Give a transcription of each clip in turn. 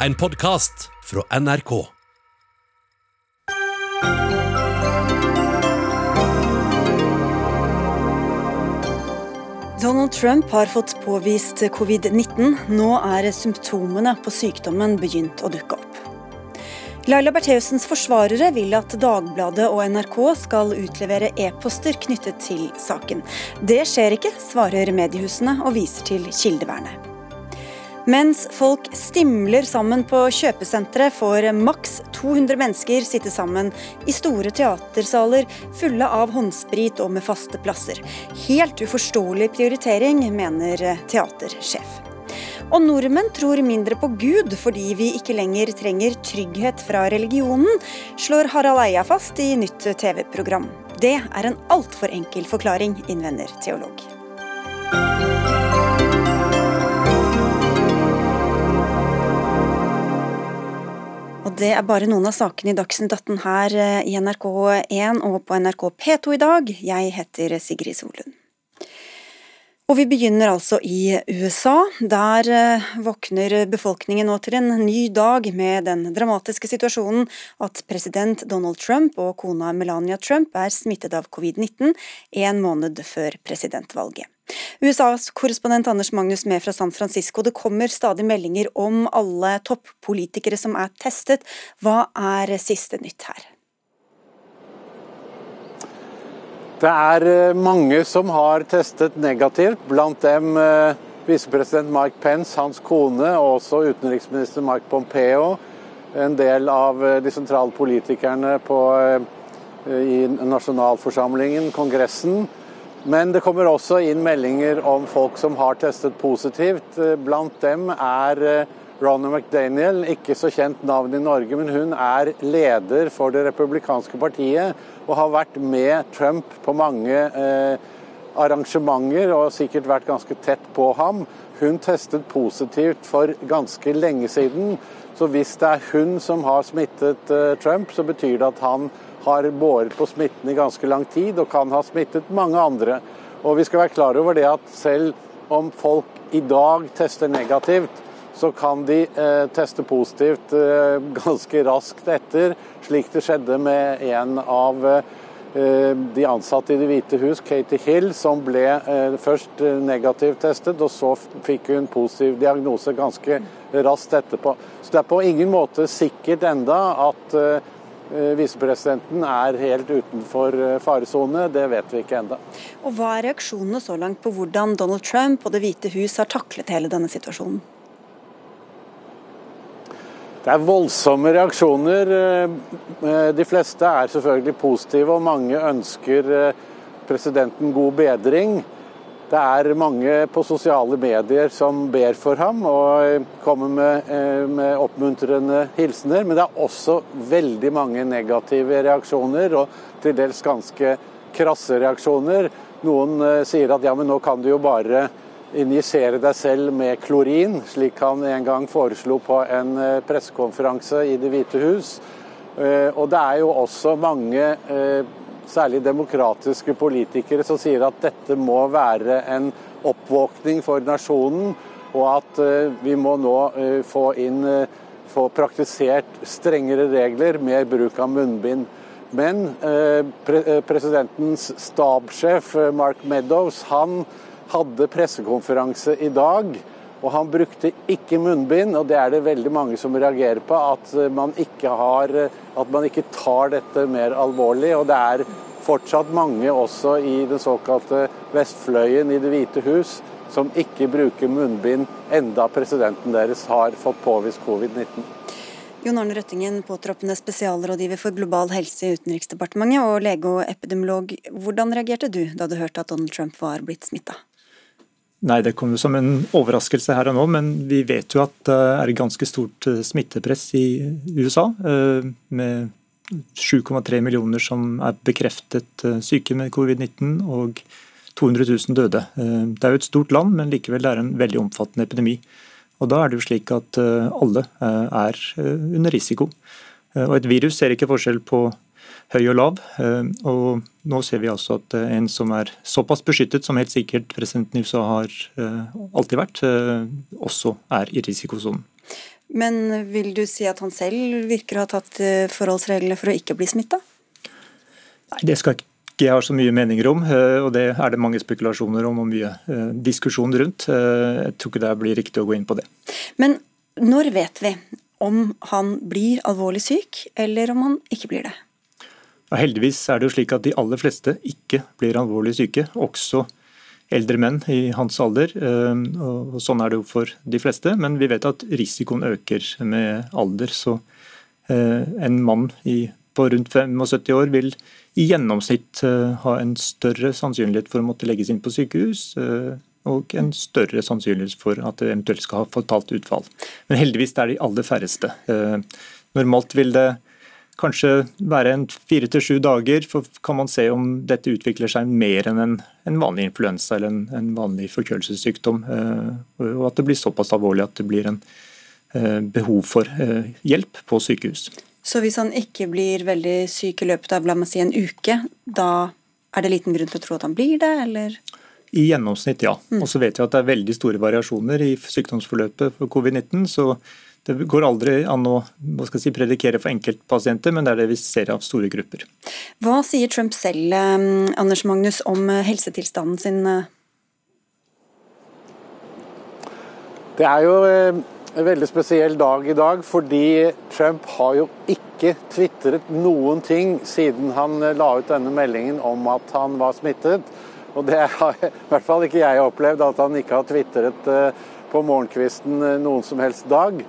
en podkast fra NRK. Donald Trump har fått påvist covid-19. Nå er symptomene på sykdommen begynt å dukke opp. Laila Bertheussens forsvarere vil at Dagbladet og NRK skal utlevere e-poster knyttet til saken. Det skjer ikke, svarer mediehusene og viser til kildevernet. Mens folk stimler sammen på kjøpesentre, får maks 200 mennesker sitte sammen i store teatersaler fulle av håndsprit og med faste plasser. Helt uforståelig prioritering, mener teatersjef. Og nordmenn tror mindre på Gud fordi vi ikke lenger trenger trygghet fra religionen, slår Harald Eia fast i nytt TV-program. Det er en altfor enkel forklaring, innvender teolog. Det er bare noen av sakene i Dagsnytt 18 her eh, i NRK1 og på NRK P2 i dag. Jeg heter Sigrid Solund. Og vi begynner altså i USA. Der eh, våkner befolkningen nå til en ny dag med den dramatiske situasjonen at president Donald Trump og kona Melania Trump er smittet av covid-19 en måned før presidentvalget. USAs korrespondent Anders Magnus med fra San Francisco. Det kommer stadig meldinger om alle toppolitikere som er testet. Hva er siste nytt her? Det er eh, mange som har testet negativt, blant dem eh, visepresident Mike Pence, hans kone og også utenriksminister Mike Pompeo. En del av eh, de sentrale politikerne på, i nasjonalforsamlingen, Kongressen. Men det kommer også inn meldinger om folk som har testet positivt. Blant dem er Ronald McDaniel, ikke så kjent navn i Norge, men hun er leder for det republikanske partiet og har vært med Trump på mange eh, arrangementer og sikkert vært ganske tett på ham. Hun testet positivt for ganske lenge siden. Så hvis det er hun som har smittet eh, Trump, så betyr det at han har båret på smitten i ganske lang tid og kan ha smittet mange andre. Og vi skal være klar over det at selv om folk i dag tester negativt, så kan de eh, teste positivt eh, ganske raskt etter, slik det skjedde med en av eh, de ansatte i Det hvite hus, Katie Hill, som ble først negativt testet, og så fikk hun positiv diagnose ganske raskt etterpå. Så det er på ingen måte sikkert enda at Visepresidenten er helt utenfor faresone, det vet vi ikke enda. Og Hva er reaksjonene så langt på hvordan Donald Trump og Det hvite hus har taklet hele denne situasjonen? Det er voldsomme reaksjoner. Eh, de fleste er selvfølgelig positive, og mange ønsker eh, presidenten god bedring. Det er mange på sosiale medier som ber for ham og kommer med, eh, med oppmuntrende hilsener. Men det er også veldig mange negative reaksjoner, og til dels ganske krasse reaksjoner. Noen sier at ja, men nå kan du jo bare injisere deg selv med klorin, slik han en gang foreslo på en eh, pressekonferanse i Det hvite hus. Eh, og det er jo også mange, eh, særlig demokratiske politikere, som sier at dette må være en oppvåkning for nasjonen, og at vi må nå få inn få praktisert strengere regler, mer bruk av munnbind. Men presidentens stabssjef Mark Meadows han hadde pressekonferanse i dag. Og han brukte ikke munnbind, og det er det veldig mange som reagerer på. At man ikke, har, at man ikke tar dette mer alvorlig. Og det er fortsatt mange også i den såkalte vestfløyen i Det hvite hus som ikke bruker munnbind, enda presidenten deres har fått påvist covid-19. Jon Arne Røttingen, påtroppende spesialrådgiver for global helse i Utenriksdepartementet og lege og epidemiolog. Hvordan reagerte du da du hørte at Donald Trump var blitt smitta? Nei, Det kom jo som en overraskelse her og nå, men vi vet jo at det er et ganske stort eh, smittepress i USA. Eh, med 7,3 millioner som er bekreftet eh, syke med covid-19 og 200 000 døde. Det er jo et stort land, men likevel det er en veldig omfattende epidemi. Og Da er det jo slik at alle er under risiko. Og Et virus ser ikke forskjell på høy og lav. Eh, og nå ser vi altså at eh, en som er såpass beskyttet som helt sikkert presidenten i USA har eh, alltid vært, også er i risikosonen. Men vil du si at han selv virker å ha tatt forholdsreglene for å ikke bli smitta? Nei, det skal ikke jeg ha så mye meninger om, og det er det mange spekulasjoner om og mye diskusjon rundt. Jeg tror ikke det blir riktig å gå inn på det. Men når vet vi om han blir alvorlig syk, eller om han ikke blir det? Ja, heldigvis er det jo slik at de aller fleste ikke blir alvorlig syke, også eldre menn i hans alder. Ehm, og Sånn er det jo for de fleste, men vi vet at risikoen øker med alder. Så eh, en mann på rundt 75 år vil i gjennomsnitt eh, ha en større sannsynlighet for å måtte legges inn på sykehus. Eh, og en større sannsynlighet for at det eventuelt skal ha fatalt utfall. Men heldigvis det er de aller færreste. Normalt vil det kanskje være en fire til sju dager, for kan man se om dette utvikler seg mer enn en, en vanlig influensa eller en, en, vanlig forkjølelsessykdom. Eh, og at det blir såpass alvorlig at det blir en eh, behov for eh, hjelp på sykehus. Så hvis han ikke blir veldig syk i løpet av la meg si, en uke, da er det liten grunn til å tro at han blir det, eller? I gjennomsnitt, ja. Mm. Og så vet vi at det er veldig store variasjoner i sykdomsforløpet for covid-19. så det går aldri an å si, predikere for enkeltpasienter, men det er det vi ser av store grupper. Hva sier Trump selv eh, Anders Magnus, om eh, helsetilstanden sin? Eh? Det er jo en veldig spesiell dag i dag, fordi Trump har jo ikke tvitret noen ting siden han la ut denne meldingen om at han var smittet. Og det har i hvert fall ikke jeg opplevd, at han ikke har tvitret på morgenkvisten noen som helst dag.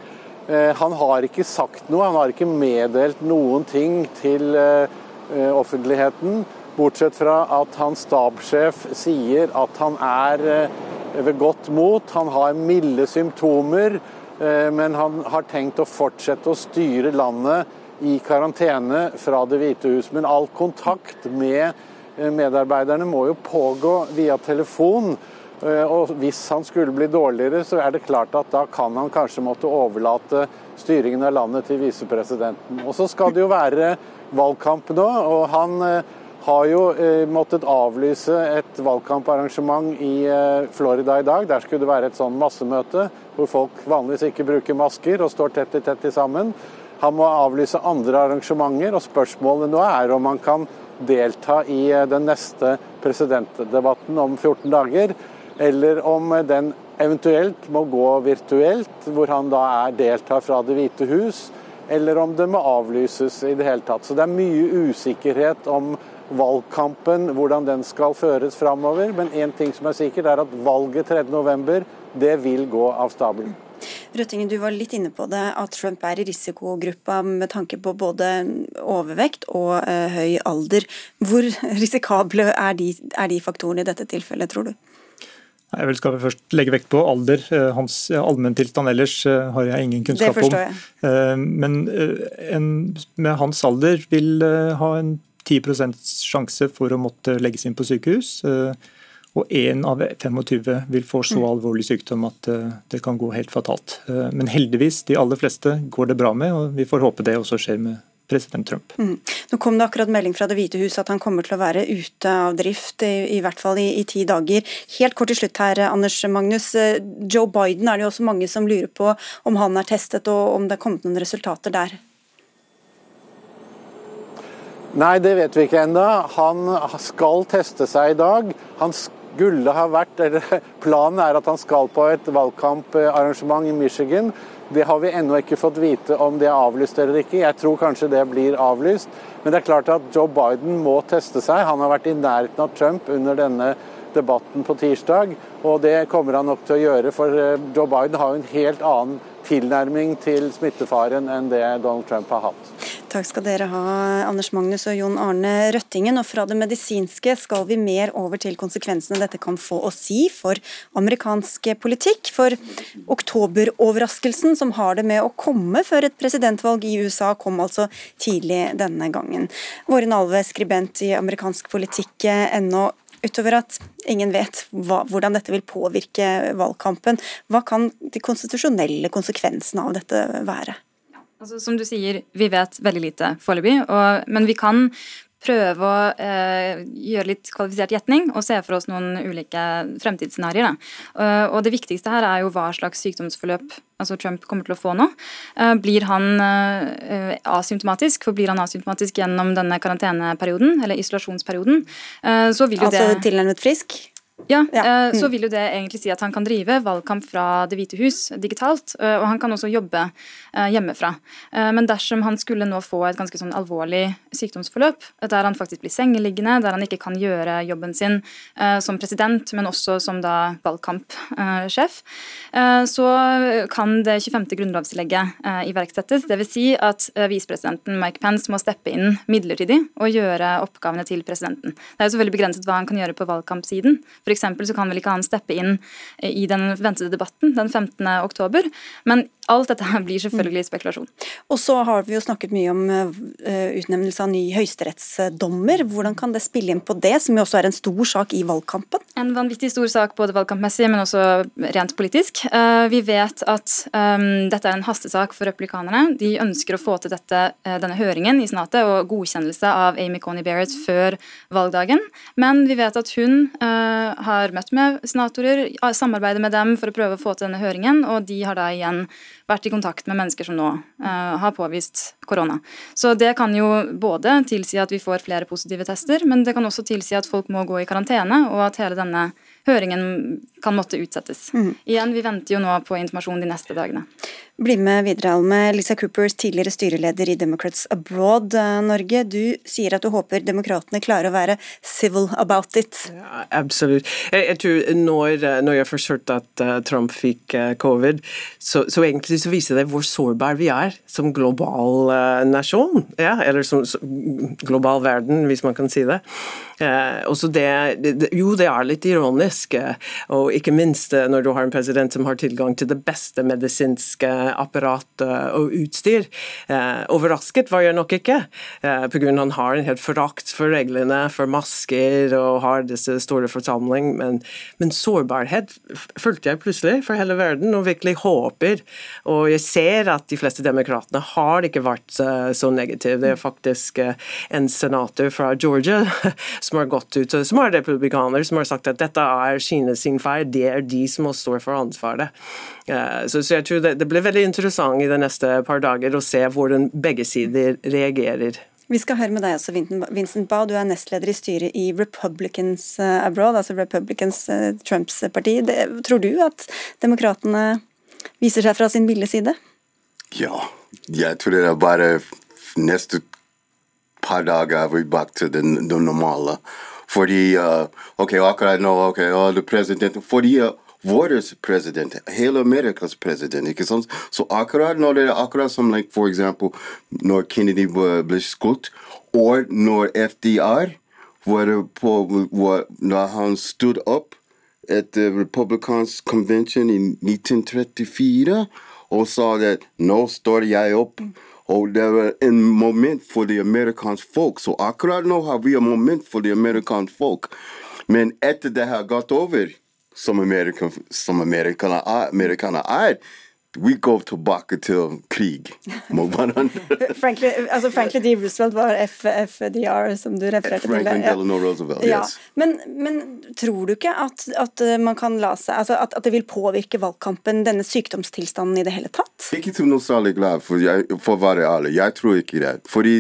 Eh, han har ikke sagt noe, han har ikke meddelt noen ting til eh, eh, offentligheten. Bortsett fra at hans stabssjef sier at han er ved godt mot. Han har milde symptomer, men han har tenkt å fortsette å styre landet i karantene fra Det hvite hus. Men all kontakt med medarbeiderne må jo pågå via telefon. Eh, og Hvis han skulle bli dårligere, så er det klart at da kan han kanskje måtte overlate styringen av landet til visepresidenten. Og Så skal det jo være valgkamp nå, og han eh, har jo eh, måttet avlyse et valgkamparrangement i Florida i dag. Der skulle det være et sånn massemøte hvor folk vanligvis ikke bruker masker og står tett i tett i sammen. Han må avlyse andre arrangementer, og spørsmålet nå er om han kan delta i den neste presidentdebatten om 14 dager eller om den eventuelt må gå virtuelt, hvor han da er deltar fra Det hvite hus, eller om det må avlyses i det hele tatt. Så det er mye usikkerhet om valgkampen, hvordan den skal føres framover. Men én ting som er sikkert, er at valget 3.11, det vil gå av stabelen. Røttingen, du var litt inne på det, at Trump er i risikogruppa med tanke på både overvekt og uh, høy alder. Hvor risikable er de, er de faktorene i dette tilfellet, tror du? Jeg vil skal først legge vekt på alder. Eh, hans allmenntilstand ellers eh, har jeg ingen kunnskap om. Eh, men en med hans alder vil ha en 10% sjanse for å måtte legges inn på sykehus. Og én av 25 vil få så mm. alvorlig sykdom at det kan gå helt fatalt. Men heldigvis, de aller fleste går det bra med, og vi får håpe det også skjer med president Trump. Mm. Nå kom det akkurat melding fra Det hvite hus at han kommer til å være ute av drift, i, i hvert fall i, i, ti dager. Helt kort til slutt her, Anders Magnus. Eh, Joe Biden er det jo også mange som lurer på om han er testet, og om det er kommet noen resultater der? Nei, det vet vi ikke ennå. Han skal teste seg i dag. Han skulle ha vært, eller Planen er at han skal på et valgkamparrangement i Michigan. Det har vi ennå ikke fått vite om det er avlyst eller ikke. Jeg tror kanskje det blir avlyst. Men det er klart at Joe Biden må teste seg. Han har vært i nærheten av Trump under denne debatten på tirsdag, og det kommer han nok til å gjøre. For eh, Joe Biden har jo en helt annen tilnærming til smittefaren enn det Donald Trump har hatt. Takk skal dere ha, Anders Magnus og Jon Arne Røttingen. Og fra det medisinske skal vi mer over til konsekvensene dette kan få å si for amerikansk politikk. For oktoberoverraskelsen som har det med å komme før et presidentvalg i USA, kom altså tidlig denne gangen. Våren Alve, skribent i amerikansk politikk ennå utover at ingen vet hva, hvordan dette vil påvirke valgkampen. Hva kan de konstitusjonelle konsekvensene av dette være? Altså, som du sier, vi vet veldig lite foreløpig, men vi kan prøve å eh, gjøre litt kvalifisert gjetning og se for oss noen ulike fremtidsscenarioer. Uh, og det viktigste her er jo hva slags sykdomsforløp altså Trump kommer til å få nå. Uh, blir han uh, asymptomatisk, forblir han asymptomatisk gjennom denne karanteneperioden, eller isolasjonsperioden, så vil jo altså, det Altså tilnærmet frisk? Ja, ja. Mm. så vil jo det egentlig si at han kan drive valgkamp fra Det hvite hus digitalt, eh, og han kan også jobbe eh, hjemmefra. Men dersom han skulle nå få et ganske sånn alvorlig sykdomsforløp, der han faktisk blir sengeliggende, der han ikke kan gjøre jobben sin som president, men også som da valgkampsjef, så kan det 25. grunnlovstillegget iverksettes. Dvs. Si at visepresidenten Mike Pence må steppe inn midlertidig og gjøre oppgavene til presidenten. Det er jo så veldig begrenset hva han kan gjøre på valgkampsiden. F.eks. så kan vel ikke han steppe inn i den ventede debatten den 15. oktober, men alt dette blir selvfølgelig spekulasjon. Og så har vi jo snakket mye om uh, utnevnelse av ny høyesterettsdommer. Hvordan kan det spille inn på det, som jo også er en stor sak i valgkampen? En vanvittig stor sak både valgkampmessig, men også rent politisk. Uh, vi vet at um, dette er en hastesak for republikanerne. De ønsker å få til dette, denne høringen i Senatet og godkjennelse av Amy Coney Barrett før valgdagen, men vi vet at hun har møtt med senatorer, samarbeidet med dem for å prøve å få til denne høringen, og de har da igjen vært i kontakt med mennesker som nå uh, har påvist korona. Så det kan jo både tilsi at vi får flere positive tester, men det kan også tilsi at folk må gå i karantene, og at hele denne høringen kan måtte utsettes. Mm. Igjen, vi venter jo nå på informasjon de neste dagene. Bli med videre, Alme. Lisa Coopers, tidligere styreleder i Democrats Abroad eh, Norge. Du sier at du håper demokratene klarer å være civil about it. Ja, absolutt. Jeg, jeg, tror når, eh, når jeg først hørte at uh, Trump fikk covid, så, så, egentlig så viser det hvor sårbare vi er som global nasjon. Ja, eller som, som, global verden, hvis man kan si det. Det, det, jo, det er litt ironisk, og ikke minst når du har en president som har tilgang til det beste medisinske apparat og utstyr. Eh, overrasket var jeg nok ikke, eh, pga. han har en helt forakt for reglene, for masker og har disse store forsamling, men, men sårbarhet følte jeg plutselig for hele verden, og virkelig håper. Og jeg ser at de fleste demokratene har ikke vært eh, så negative. Det er faktisk en senator fra Georgia som har gått ut, som er republikaner, som har sagt at dette er Kina sin feil, det er de som må stå for ansvaret. Så, så jeg tror det, det blir veldig interessant i de neste par dager å se hvordan begge sider reagerer. Vi skal høre med deg også, Vincent Baugh. Du er nestleder i styret i Republicans eh, Abroad, altså Republicans eh, Trumps parti. Det, tror du at demokratene viser seg fra sin ville side? Ja, jeg tror det er bare neste par dager er vi tilbake til det, det normale. Fordi uh, ok, akkurat nå ok, alle presidenten Fordi uh, vår president, hele Amerikas president. ikke sant? Så akkurat når det er akkurat som like, for eksempel når Kennedy ble skutt, og når FDR var på, var, Når han stod opp etter Republicans convention i 1934 og sa at 'nå står jeg opp'. Og det var en moment for det amerikanske folk. Så akkurat nå har vi en moment for det amerikanske folk. Men etter det har gått over som, Amerika, som amerikaner, er, amerikaner er, we go tilbake til krig mot hverandre. Franklin, altså Franklin D. Roosevelt var FDR, som du refererte Franklin til. Delano Roosevelt, ja. yes. Men, men, tror du ikke at, at, eh, man kan la seg, altså at, at, det vil påvirke valgkampen, denne sykdomstilstanden i det hele tatt? Ikke til noe særlig glad, for, jeg, for å være ærlig. Jeg tror ikke det. Fordi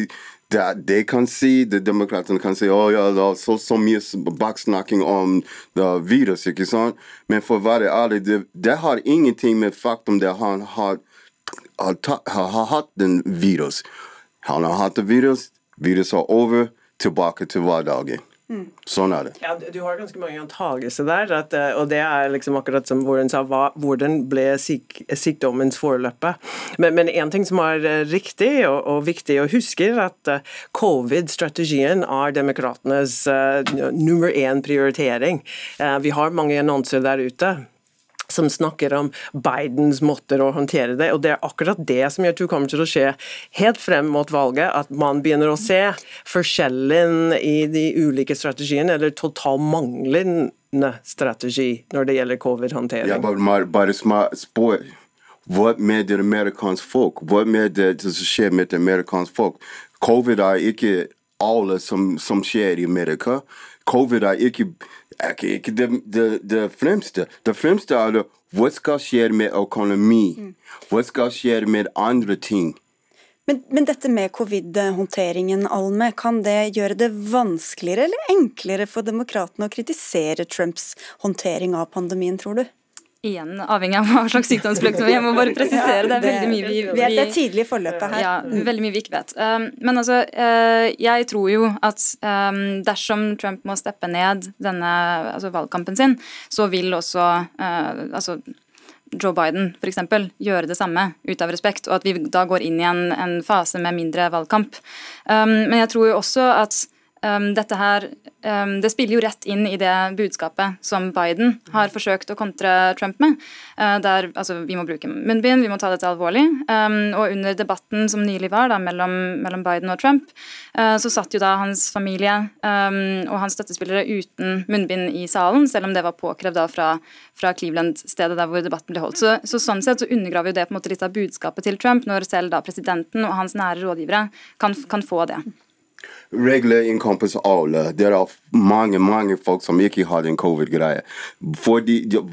de kan si, de demokratene kan si oh, ja, det er så, så mye baksnakking om virus, ikke sant? Men for å være ærlig, det, det har ingenting med faktum det han har, har, har, har hatt den virus. Han har hatt det virus, viruset er over, tilbake til hverdagen. Mm. Sånn er det. Ja, du har ganske mange antagelser der, at, eh, og det er liksom akkurat som hvordan sa hva, hvordan ble syk, sykdommens forløpe. Men, én ting som er eh, riktig og, og viktig å huske, er at eh, covid-strategien er demokratenes uh, nummer én prioritering. Uh, vi har mange annonser der ute som snakker om Bidens måter å håndtere det. og Det er akkurat det som jeg tror kommer til å skje helt frem mot valget. At man begynner å se forskjellen i de ulike strategiene, eller total manglende strategi når det gjelder covid-håndtering. Ja, bare, bare spår. Hva med det amerikanske folk? Hva med det som skjer med det amerikanske folk? Covid er ikke alle som, som skjer i Amerika. Covid er ikke, det, det, det, fremste. Det fremste er hva skal skje med økonomi? Hva skal skje med andre ting? Men, men, dette med covid-håndteringen, Alme, kan det gjøre det vanskeligere eller enklere for demokratene å kritisere Trumps håndtering av pandemien, tror du? Igjen avhengig av hva slags sykdomsflukt. Jeg må bare presisere. Det er veldig mye vi, vi Det er tidlig i forløpet her. Ja, veldig mye vi ikke vet. Um, men altså, uh, jeg tror jo at um, dersom Trump må steppe ned denne altså valgkampen sin, så vil også uh, altså Joe Biden for eksempel, gjøre det samme ut av respekt, og at vi da går inn i en, en fase med mindre valgkamp. Um, men jeg tror jo også at dette her, um, Det spiller jo rett inn i det budskapet som Biden har forsøkt å kontre Trump med. Uh, der altså, Vi må bruke munnbind, vi må ta dette alvorlig. Um, og under debatten som nylig var da, mellom, mellom Biden og Trump, uh, så satt jo da hans familie og hans støttespillere uten munnbind i salen, selv om det var påkrevd da fra, fra Cleveland-stedet der hvor debatten ble holdt. Så, så, Sånn sett så undergraver jo det på en måte litt av budskapet til Trump, når selv da presidenten og hans nære rådgivere kan, kan få det regler encompasser alle. Det er mange mange folk som ikke har den covid-greia.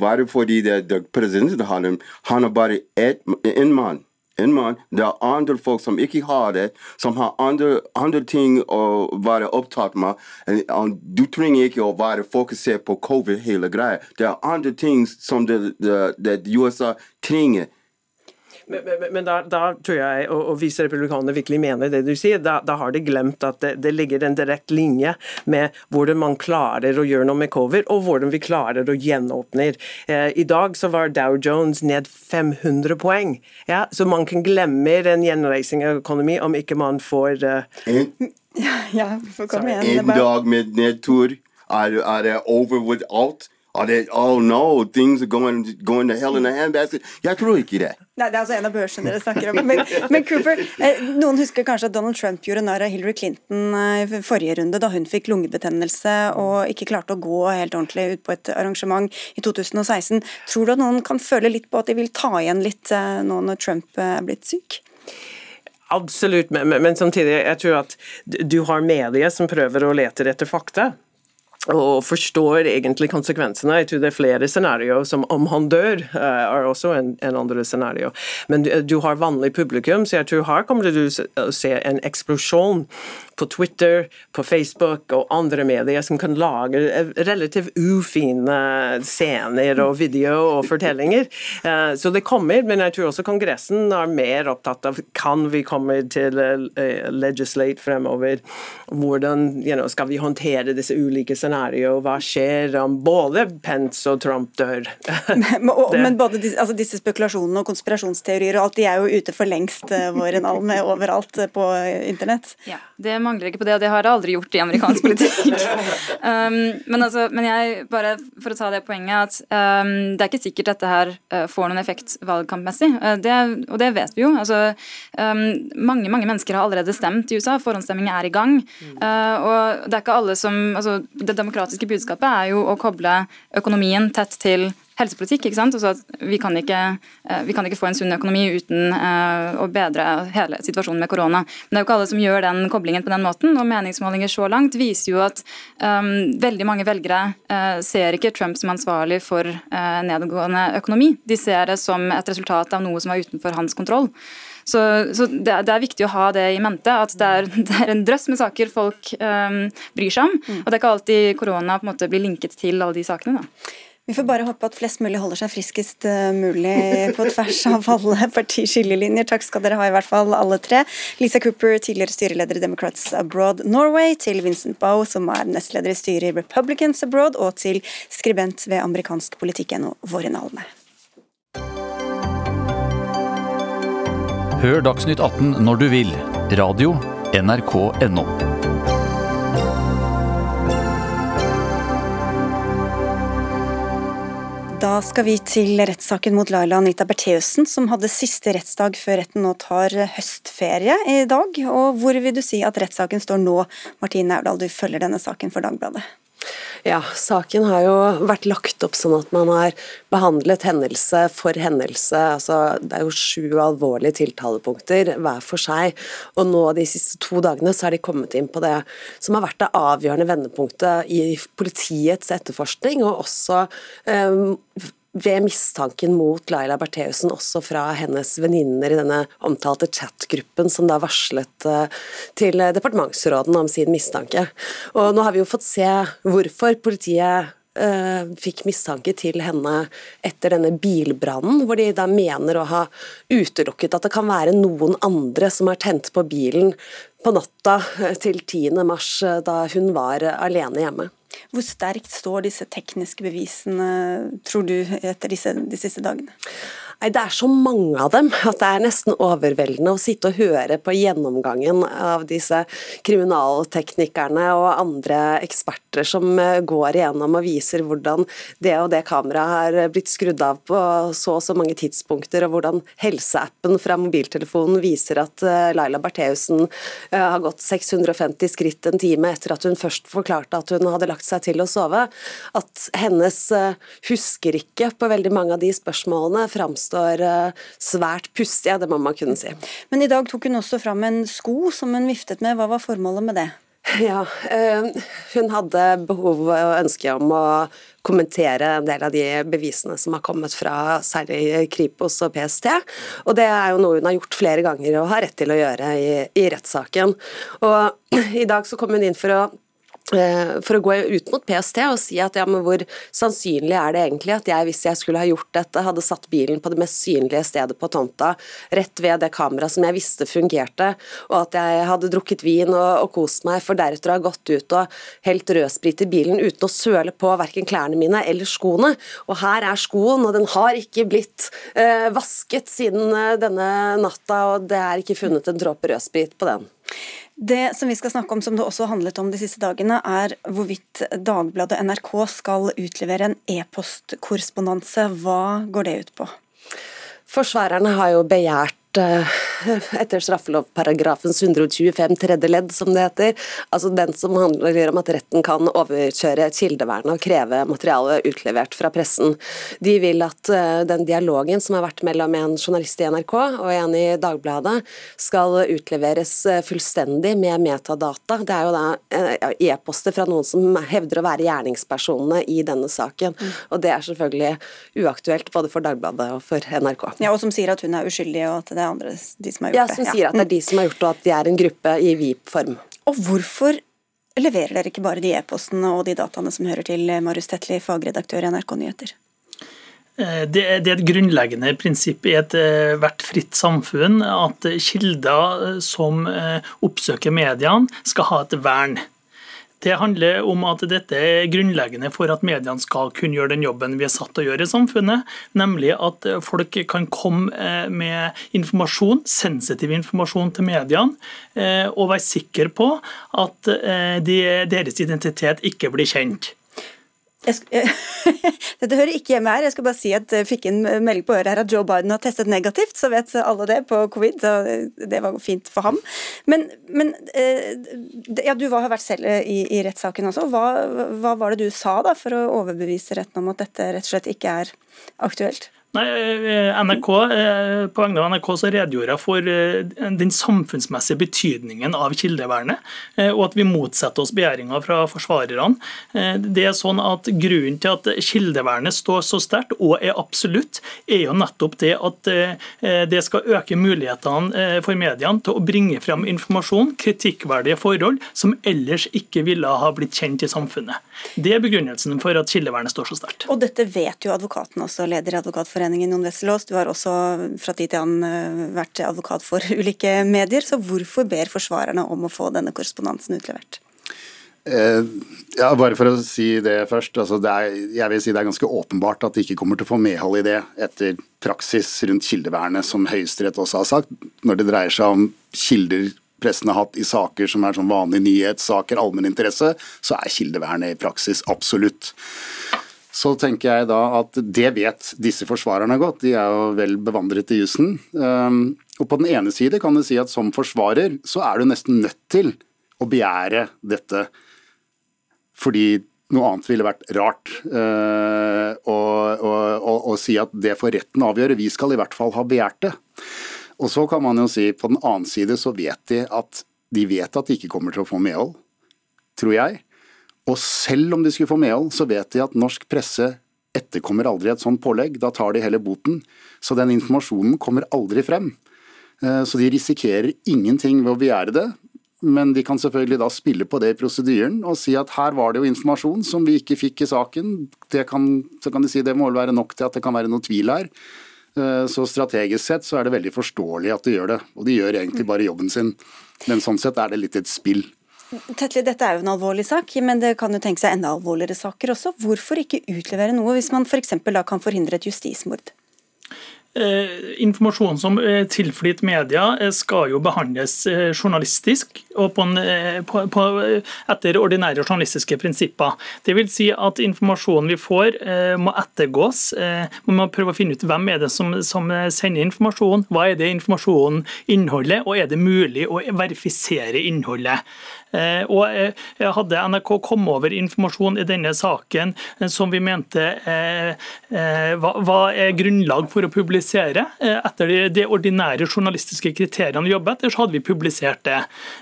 Bare fordi det, det presidenten har den, han har bare én mann. En mann. Det er andre folk som ikke har det, som har andre, andre ting å være opptatt med. Du trenger ikke å være fokusert på covid hele greia. Det er andre ting som det, det, det USA trenger. Men, men, men da, da, tror jeg, og, og hvis republikanerne virkelig mener det du sier, da, da har de glemt at det, det, ligger en direkte linje med hvordan man klarer å gjøre noe med covid, og hvordan vi klarer å gjenåpne. Eh, I dag så var Dow Jones ned 500 poeng, ja, så man kan glemme en gjenreising av økonomi om ikke man får eh... en, ja, ja, en dag med nedtur, er, er det over with Are they, oh no, things are going, going to hell in a handbasket. Jeg tror ikke det. Nei, Det er altså en av børsene dere snakker om. Men, men Cooper, eh, noen husker kanskje at Donald Trump gjorde narr av Hillary Clinton eh, i forrige runde, da hun fikk lungebetennelse og ikke klarte å gå helt ordentlig ut på et arrangement i 2016. Tror du at noen kan føle litt på at de vil ta igjen litt eh, nå når Trump er blitt syk? Absolutt, men, men, samtidig jeg tror at du har medier som prøver å lete etter fakta og forstår egentlig konsekvensene. Jeg tror det er flere scenarioer som om han dør, uh, er også en, en andre scenario. Men du, du, har vanlig publikum, så jeg tror her kommer du å se en eksplosjon på Twitter, på Facebook og andre medier som kan lage relativt ufine scener og video og fortellinger. Uh, så det kommer, men jeg tror også Kongressen er mer opptatt av kan vi komme til legislate fremover. Hvordan you know, skal vi håndtere disse ulike scenarioene scenario. Hva skjer om både Pence og Trump dør? men, og, men både disse, altså disse, spekulasjonene og konspirasjonsteorier og alt, de er jo ute for lengst, Våren vår med overalt uh, på internett. Ja, Det mangler ikke på det, og det har det aldri gjort i amerikansk politikk. um, men, altså, men jeg, bare for å ta det poenget, at um, det er ikke sikkert dette her uh, får noen effekt valgkampmessig. Det, og det vet vi jo. Altså, um, mange, mange mennesker har allerede stemt i USA, forhåndsstemming er i gang. og det er ikke alle som altså, det demokratiske budskapet er jo å koble økonomien tett til helsepolitikk. ikke sant? Altså vi, kan ikke, eh, vi kan ikke få en sunn økonomi uten uh, å bedre hele situasjonen med korona. Men det er jo ikke alle som gjør den koblingen på den måten. og Meningsmålinger så langt viser jo at um, veldig mange velgere uh, ser ikke Trump som ansvarlig for uh, nedgående økonomi. De ser det som et resultat av noe som er utenfor hans kontroll. Så, så det, er, det, er viktig å ha det i mente, at det er, det er en drøss med saker folk um, bryr seg om. Mm. Og det er ikke alltid korona på en måte blir linket til alle de sakene. da. Vi får bare håpe at flest mulig holder seg friskest eh, mulig på tvers av alle partiskillelinjer. Takk skal dere ha, i hvert fall alle tre. Lisa Cooper, tidligere styreleder i Democrats Abroad Norway, til Vincent Boe, som er nestleder i styret i Republicans Abroad, og til skribent ved amerikansk politikk.no, Vårin Alme. Hør Dagsnytt 18 når du vil. Radio NRK NO. Da skal vi til rettssaken mot Laila Anita Bertheussen, som hadde siste rettsdag før retten nå tar høstferie i dag. Og hvor vil du si at rettssaken står nå, Martine Aurdal, du følger denne saken for Dagbladet? Ja, saken har jo vært lagt opp sånn at man har behandlet hendelse for hendelse. altså Det er jo sju alvorlige tiltalepunkter hver for seg. Og nå de siste to dagene så har de kommet inn på det som har vært det avgjørende vendepunktet i politiets etterforskning, og også um, ved mistanken mot Laila Bertheussen, også fra hennes venninner i denne omtalte chatgruppen som da varslet eh, til departementsråden om sin mistanke. Og nå har vi jo fått se hvorfor politiet uh, fikk mistanke til henne etter denne bilbrannen, hvor de da mener å ha utelukket at det kan være noen andre som har tent på bilen på natta til 10. mars, da hun var alene hjemme. Hvor sterkt står disse tekniske bevisene, tror du, etter disse, de siste dagene? Nei, Det er så mange av dem at det er nesten overveldende å sitte og høre på gjennomgangen av disse kriminalteknikerne og andre eksperter som eh, går igjennom og viser hvordan det og det kameraet har blitt skrudd av på så og så mange tidspunkter, og hvordan helseappen fra mobiltelefonen viser at eh, Laila Bertheussen eh, har gått 650 skritt en time etter at hun først forklarte at hun hadde lagt seg til å sove. At hennes husker-ikke på veldig mange av de spørsmålene framstår fremstår eh, svært pustig, det må man kunne si. Men i dag tok hun også fram en sko som hun viftet med, hva var formålet med det? Ja, eh, hun hadde behov og ønske om å kommentere en del av de bevisene som har kommet fra særlig Kripos og PST. Og det er jo noe hun har gjort flere ganger og har rett til å gjøre i, i rettssaken. Og i dag så kom hun inn for å for å gå ut mot PST og si at ja, men hvor sannsynlig er det egentlig at jeg, hvis jeg skulle ha gjort dette, hadde satt bilen på det mest synlige stedet på tomta, rett ved det kameraet som jeg visste fungerte, og at jeg hadde drukket vin og, og kost meg, for deretter å ha gått ut og helt rødsprit i bilen uten å søle på verken klærne mine eller skoene. Og her er skoen, og den har ikke blitt eh, vasket siden eh, denne natta, og det er ikke funnet en dråpe rødsprit på den. Det som vi skal snakke om, som det også handlet om de siste dagene, er hvorvidt Dagbladet NRK skal utlevere en e-postkorrespondanse. Hva går det ut på? Forsvarerne har jo begjært etter straffelovparagrafens 125 tredje ledd, som det heter. Altså den som handler om at retten kan overkjøre kildevernet og kreve materialet utlevert fra pressen. De vil at eh, den dialogen som har vært mellom en journalist i NRK og en i Dagbladet, skal utleveres eh, fullstendig med metadata. Det er jo da e-poster fra noen som hevder å være gjerningspersonene i denne saken. Mm. Og det er selvfølgelig uaktuelt både for Dagbladet og for NRK. Ja, Og som sier at hun er uskyldig og at det er andre de som har gjort ja, det. Ja, som sier at det er de som har gjort det, og at de er en gruppe i VIP-form. Og hvorfor leverer dere ikke bare de e-postene og de dataene som hører til Marius Tetli, fagredaktør i NRK Nyheter? Eh, det er et grunnleggende prinsipp i ethvert eh, fritt samfunn at kilder eh, som oppsøker mediene, skal ha et vern. Det handler om at dette er grunnleggende for at mediene skal kunne gjøre den jobben vi er satt til å gjøre i samfunnet, nemlig at folk kan komme eh, med informasjon, sensitiv informasjon til mediene, eh, og være sikre på at eh, deres identitet ikke blir kjent. Dette hører ikke hjemme her. Jeg skal bare si at jeg fikk en melding på øret her at Joe Biden har testet negativt, så vet alle det på covid. så Det var fint for ham. Men, men eh, ja, du har vært selv i, i rettssaken også. Hva, hva, var det du sa da for å overbevise retten om at dette rett og slett ikke er aktuelt? Nei, eh, NRK, eh, På vegne av NRK så redegjorde jeg for eh, den samfunnsmessige betydningen av kildevernet, og at vi motsetter oss begjæringa fra forsvarerne. Det er sånn at Grunnen til at kildevernet står så sterkt og er absolutt, er jo nettopp det at det skal øke mulighetene for mediene til å bringe frem informasjon, kritikkverdige forhold, som ellers ikke ville ha blitt kjent i samfunnet. Det er begrunnelsen for at kildevernet står så sterkt. Og dette vet jo advokaten også, leder i Advokatforeningen Advokatforeningen Jon Wesselås. Du har også fra tid til annen eh, vært advokat for ulike medier. Så hvorfor ber forsvarerne om å få denne korrespondansen utlevert? Eh, ja, bare for å si det først. Altså det er, jeg vil si det er ganske åpenbart at de ikke kommer til å få medhold i det etter praksis rundt kildevernet, som Høyesterett også har sagt. Når det dreier seg om kilder pressen har hatt i saker som er sånn vanlige nyhetssaker, allmenninteresse, så er kildevernet i praksis absolutt så tenker jeg da at det vet disse forsvarerne godt, de er jo vel bevandret i jussen. Um, og på den ene side kan du si at som forsvarer så er du nesten nødt til å begjære dette fordi Noe annet ville vært rart. Å si at det får retten avgjøre. Vi skal i hvert fall ha begjært det. Og så kan man jo si på den annen side så vet de at de vet at de ikke kommer til å få medhold, tror jeg. Og selv om de skulle få medhold, så vet de at norsk presse etterkommer aldri et sånt pålegg. Da tar de heller boten. Så den informasjonen kommer aldri frem. Eh, så de risikerer ingenting ved å begjære det. Men de kan selvfølgelig da spille på det i prosedyren og si at her var det jo informasjon som vi ikke fikk i saken. Kan, så kan de si det må vel være nok til at det kan være noe tvil her. Eh, så strategisk sett så er det veldig forståelig at de gjør det. Og de gjør egentlig bare jobben sin. Men sånn sett er det litt et spill. Tetli, dette er jo en alvorlig sak, men det kan jo tenke seg enda alvorligere saker også. Hvorfor ikke utlevere noe hvis man. For da kan forhindre et justismord? Eh, informasjon som eh, tilflyter media eh, skal jo behandles eh, journalistisk og på en, eh, på, på, etter ordinære journalistiske prinsipper. Det vil si at informasjonen vi får eh, må ettergås. Man må prøve å finne ut hvem er det som, som, sender informasjon, hva er det informasjonen inneholder, og er det mulig å verifisere innholdet. Og Hadde NRK kommet over informasjon i denne saken som vi mente var grunnlag for å publisere, eh, etter de ordinære journalistiske kriteriene vi jobber etter, så hadde vi publisert det.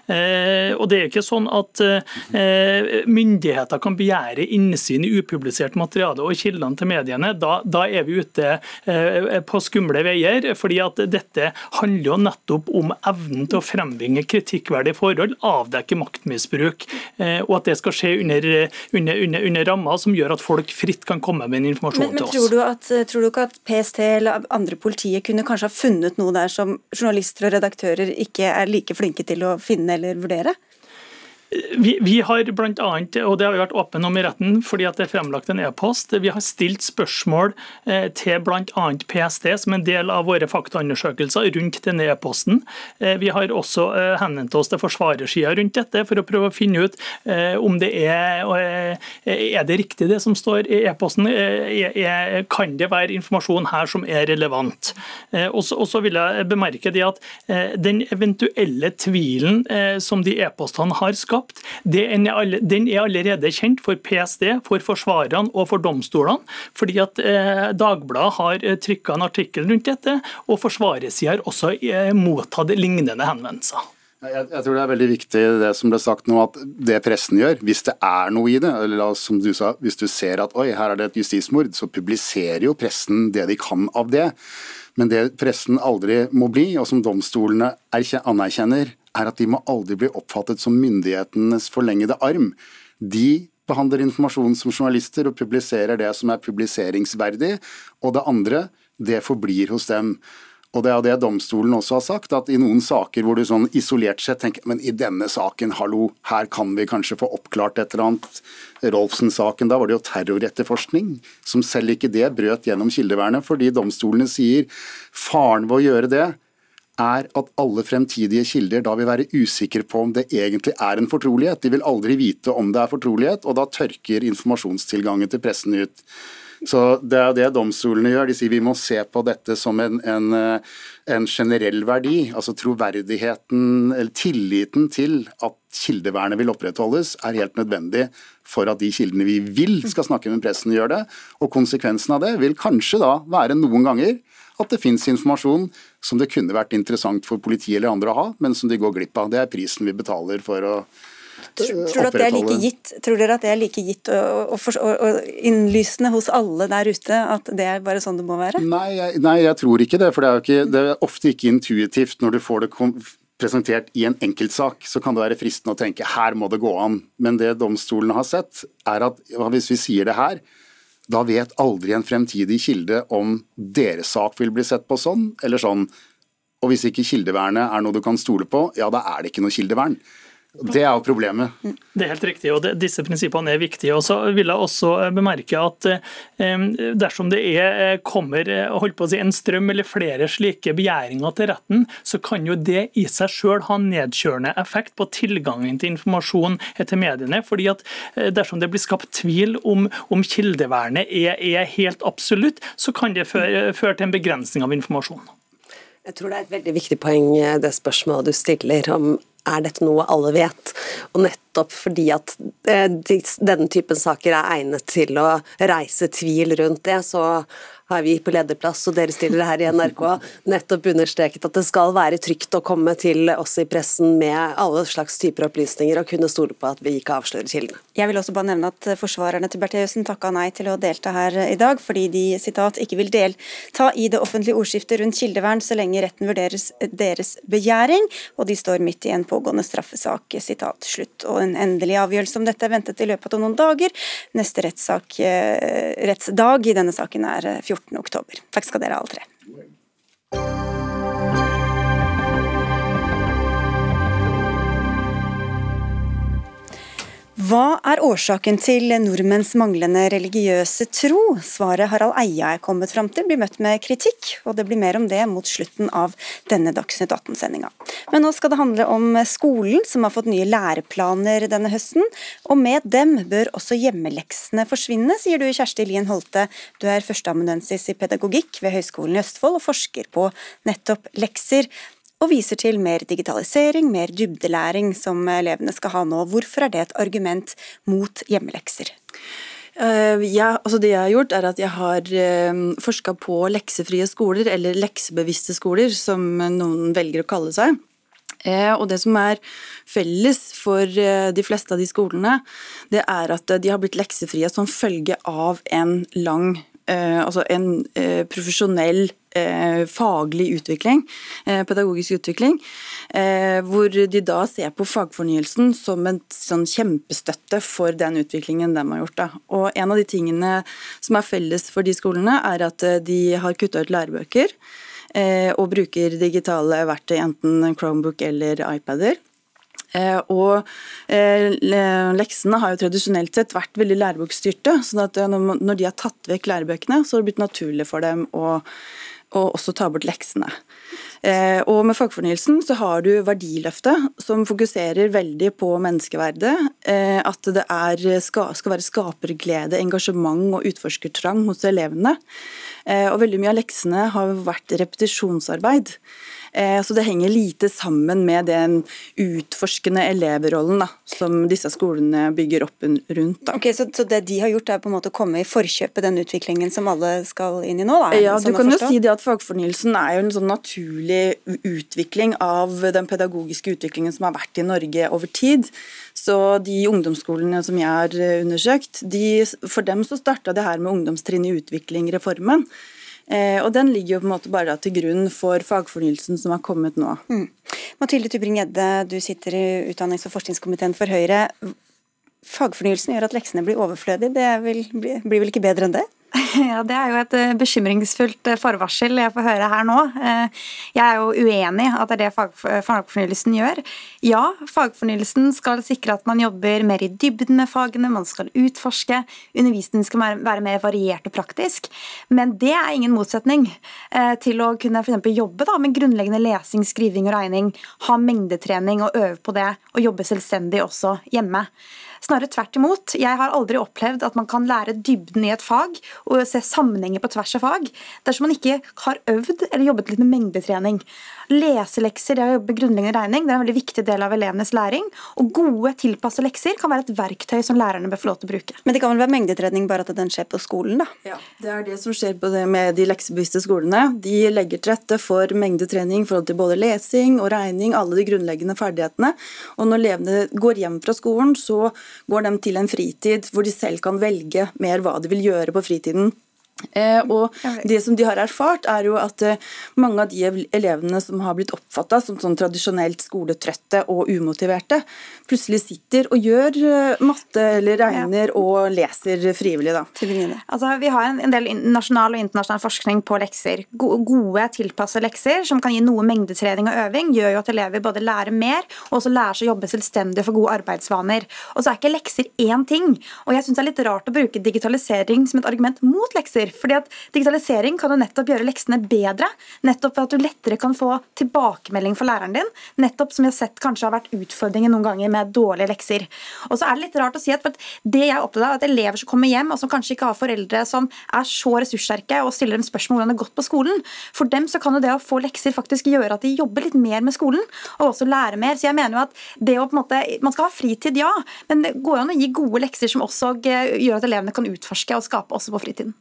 Eh, og det er ikke sånn at eh, myndigheter kan begjære innsyn i upublisert materiale og kildene til mediene. Da, da er vi ute på skumle veier, fordi at dette handler jo nettopp om evnen til å frembringe kritikkverdige forhold, avdekke maktmisbruk, og at det skal skje under, under, under, under rammer som gjør at folk fritt kan komme med en informasjon men, men, til oss. Tror du, at, tror du ikke at PST eller andre andre politiet kunne kanskje ha funnet noe der som journalister og redaktører ikke er like flinke til å finne eller vurdere? Vi, vi, har blant annet, og det har vi vært åpne om i retten fordi at det er fremlagt en e-post, vi har stilt spørsmål eh, til bl.a. PST som en del av våre faktaundersøkelser rundt denne e-posten. Eh, vi har også eh, henvendt oss til forsvarersida rundt dette for å prøve å finne ut om det er er det riktig det som står i e-posten. Kan det være informasjon her som er relevant? Og så vil jeg bemerke det at den eventuelle tvilen som de e-postene har skapt, skapt, den er, allerede kjent for PST, for forsvarerne og for domstolene. fordi at eh, Dagbladet har eh, trykka en artikkel rundt dette, og forsvarersida har også eh, mottatt lignende henvendelser. Jeg, jeg, tror det er veldig viktig det som ble sagt nå, at det pressen gjør, hvis det er noe i det, eller som du sa, hvis du ser at oi, her er det et justismord, så publiserer jo pressen det de kan av det. Men det pressen aldri må bli, og som domstolene anerkjenner, er at de må aldri bli oppfattet som myndighetenes forlengede arm. De behandler informasjon som journalister og publiserer det som er publiseringsverdig, og det andre, det forblir hos dem. Og det er det domstolen også har sagt, at i noen saker hvor du sånn isolert sett tenker men i denne saken, hallo, her kan vi kanskje få oppklart et eller annet. Rolfsen-saken, da var det jo terroretterforskning, som selv ikke det brøt gjennom kildevernet, fordi domstolene sier faren ved å gjøre det er at alle fremtidige kilder da vil være usikre på om det egentlig er en fortrolighet. De vil aldri vite om det er fortrolighet, og da tørker informasjonstilgangen til pressen ut. Så Det er det domstolene gjør. De sier vi må se på dette som en, en, en generell verdi. Altså troverdigheten, eller tilliten til at kildevernet vil opprettholdes, er helt nødvendig for at de kildene vi vil skal snakke med pressen, gjør det. Og konsekvensen av det vil kanskje da være noen ganger at det finnes informasjon som det kunne vært interessant for politiet eller andre å ha, men som de går glipp av. Det er prisen vi betaler for å Tror, dere like gitt, tror dere at det er like gitt og, og, og, innlysende hos alle der ute at det er bare sånn det må være? Nei, jeg, nei, jeg tror ikke det. For det er, ikke, det er ofte ikke intuitivt når du får det presentert i en enkeltsak, så kan det være fristende å tenke her må det gå an. Men det domstolene har sett, er at hvis vi sier det her, da vet aldri en fremtidig kilde om deres sak vil bli sett på sånn eller sånn. Og hvis ikke kildevernet er noe du kan stole på, ja da er det ikke noe kildevern. Det er jo problemet. Det er helt riktig, og det, disse prinsippene er viktige. Og så vil jeg også eh, bemerke at eh, dersom det er, eh, kommer holdt på å si, en strøm eller flere slike begjæringer til retten, så kan jo det i seg selv ha nedkjørende effekt på tilgangen til informasjon til mediene. fordi at dersom det blir skapt tvil om, om kildevernet er, er, helt absolutt, så kan det føre, føre til en begrensning av informasjon. Jeg tror det er et veldig viktig poeng det spørsmålet du stiller om er dette noe alle vet? Og nettopp fordi at eh, denne typen saker er egnet til å reise tvil rundt det, så har vi på lederplass og dere stiller her i NRK nettopp understreket at det skal være trygt å komme til oss i pressen med alle slags typer opplysninger og kunne stole på at vi ikke avslører kildene. Jeg vil også bare nevne at forsvarerne til Bertheussen takka nei til å delta her i dag, fordi de sitat, ikke vil delta i det offentlige ordskiftet rundt kildevern så lenge retten vurderes deres begjæring, og de står midt i en pågående straffesak. sitat slutt. Og En endelig avgjørelse om dette er ventet i løpet av noen dager. Neste eh, rettsdag i denne saken er 14. 14. oktober. Takk skal dere alle tre. Hva er årsaken til nordmenns manglende religiøse tro? Svaret Harald Eia er kommet fram til blir møtt med kritikk, og det blir mer om det mot slutten av denne Dagsnytt 18-sendinga. Men nå skal det handle om skolen, som har fått nye læreplaner denne høsten. Og med dem bør også hjemmeleksene forsvinne, sier du Kjersti Lien Holte. Du er førsteamanuensis i pedagogikk ved Høgskolen i Østfold og forsker på nettopp lekser og viser til mer digitalisering, mer dybdelæring som elevene skal ha nå. Hvorfor er det et argument mot hjemmelekser? Uh, ja, altså det jeg har gjort er at jeg har eh, forska på leksefrie skoler, eller leksebevisste skoler, som noen velger å kalle seg. Uh, og Det som er felles for de fleste av de skolene, det er at de har blitt leksefrie som følge av en lang Eh, altså en eh, profesjonell eh, faglig utvikling, pedagogisk utvikling, hvor de da ser på fagfornyelsen som en sånn kjempestøtte for den utviklingen de har gjort. Da. Og En av de tingene som er felles for de skolene, er at de har kutta ut lærebøker og bruker digitale verktøy, enten Chromebook eller iPader. Eh, og eh, leksene har jo tradisjonelt sett vært veldig lærebokstyrte. sånn eh, når de har tatt vekk lærebøkene, så har det blitt naturlig for dem å, å også ta bort leksene. Og med fagfornyelsen så har du Verdiløftet, som fokuserer veldig på menneskeverdet. At det er, skal, være skaperglede, engasjement og utforskertrang hos elevene. Og veldig mye av leksene har vært repetisjonsarbeid. Eh, så det henger lite sammen med den utforskende elevrollen da, som disse skolene bygger opp rundt. Da. Ok, så, så, det de har gjort er på en måte å komme i forkjøpet den utviklingen som alle skal inn i nå? Da, ja, sånn du kan jo si det at Fagfornyelsen er jo en sånn naturlig utvikling av den pedagogiske utviklingen som har vært i Norge over tid. Så de ungdomsskolene som jeg har undersøkt, de, for dem så starta det her med ungdomstrinn i utvikling-reformen. Eh, og Den ligger jo på en måte bare til grunn for fagfornyelsen som har kommet nå. Mm. Mathilde Tubring-Gjedde, du sitter i utdannings- og forskningskomiteen for Høyre. Fagfornyelsen gjør at leksene blir overflødige. Det blir vel ikke bedre enn det? Ja, Det er jo et eh, bekymringsfullt eh, forvarsel jeg får høre her nå. Eh, jeg er jo uenig at det er det fagfornyelsen gjør. Ja, fagfornyelsen skal sikre at man jobber mer i dybden med fagene, man skal utforske, undervisningen skal være mer variert og praktisk. Men det er ingen motsetning til å kunne for jobbe da, med grunnleggende lesing, skriving og regning, ha mengdetrening og øve på det, og jobbe selvstendig også hjemme. Snarere tvert imot. Jeg har aldri opplevd at man kan lære dybden i et fag og se sammenhenger på tvers av fag dersom man ikke har øvd eller jobbet litt med mengdetrening. Leselekser, det å jobbe grunnleggende regning, det er en veldig viktig del av elevenes læring. Og gode, tilpassede lekser kan være et verktøy som lærerne bør få lov til å bruke. Men det kan vel være mengdetrening bare at den skjer på skolen, da? Ja, det er det som skjer med de leksebevisste skolene. De legger til rette for mengdetrening i forhold til både lesing og regning, alle de grunnleggende ferdighetene. Og når elevene går hjem fra skolen, så går de til en fritid hvor de selv kan velge mer hva de vil gjøre på fritiden. Eh, og det som de har erfart, er jo at eh, mange av de elevene som har blitt oppfatta som sånn tradisjonelt skoletrøtte og umotiverte, plutselig sitter og gjør eh, matte eller regner og leser frivillig. Da. Altså, vi har en del nasjonal og internasjonal forskning på lekser. Gode, tilpassede lekser som kan gi noe mengdetrening og øving, gjør jo at elever både lærer mer og også lærer seg å jobbe selvstendig og få gode arbeidsvaner. Og så er ikke lekser én ting. Og jeg syns det er litt rart å bruke digitalisering som et argument mot lekser. Fordi at Digitalisering kan jo nettopp gjøre leksene bedre. Nettopp ved at du lettere kan få tilbakemelding for læreren din. Nettopp som vi har sett kanskje har vært utfordringen noen ganger med dårlige lekser. Og så er det litt rart å si at det jeg er opptatt av, at elever som kommer hjem og som kanskje ikke har foreldre som er så ressurssterke og stiller dem spørsmål om hvordan det har gått på skolen, for dem så kan jo det å få lekser faktisk gjøre at de jobber litt mer med skolen og også lære mer. Så jeg mener jo at det å på en måte, Man skal ha fritid, ja, men det går jo an å gi gode lekser som også gjør at elevene kan utforske og skape også på fritiden.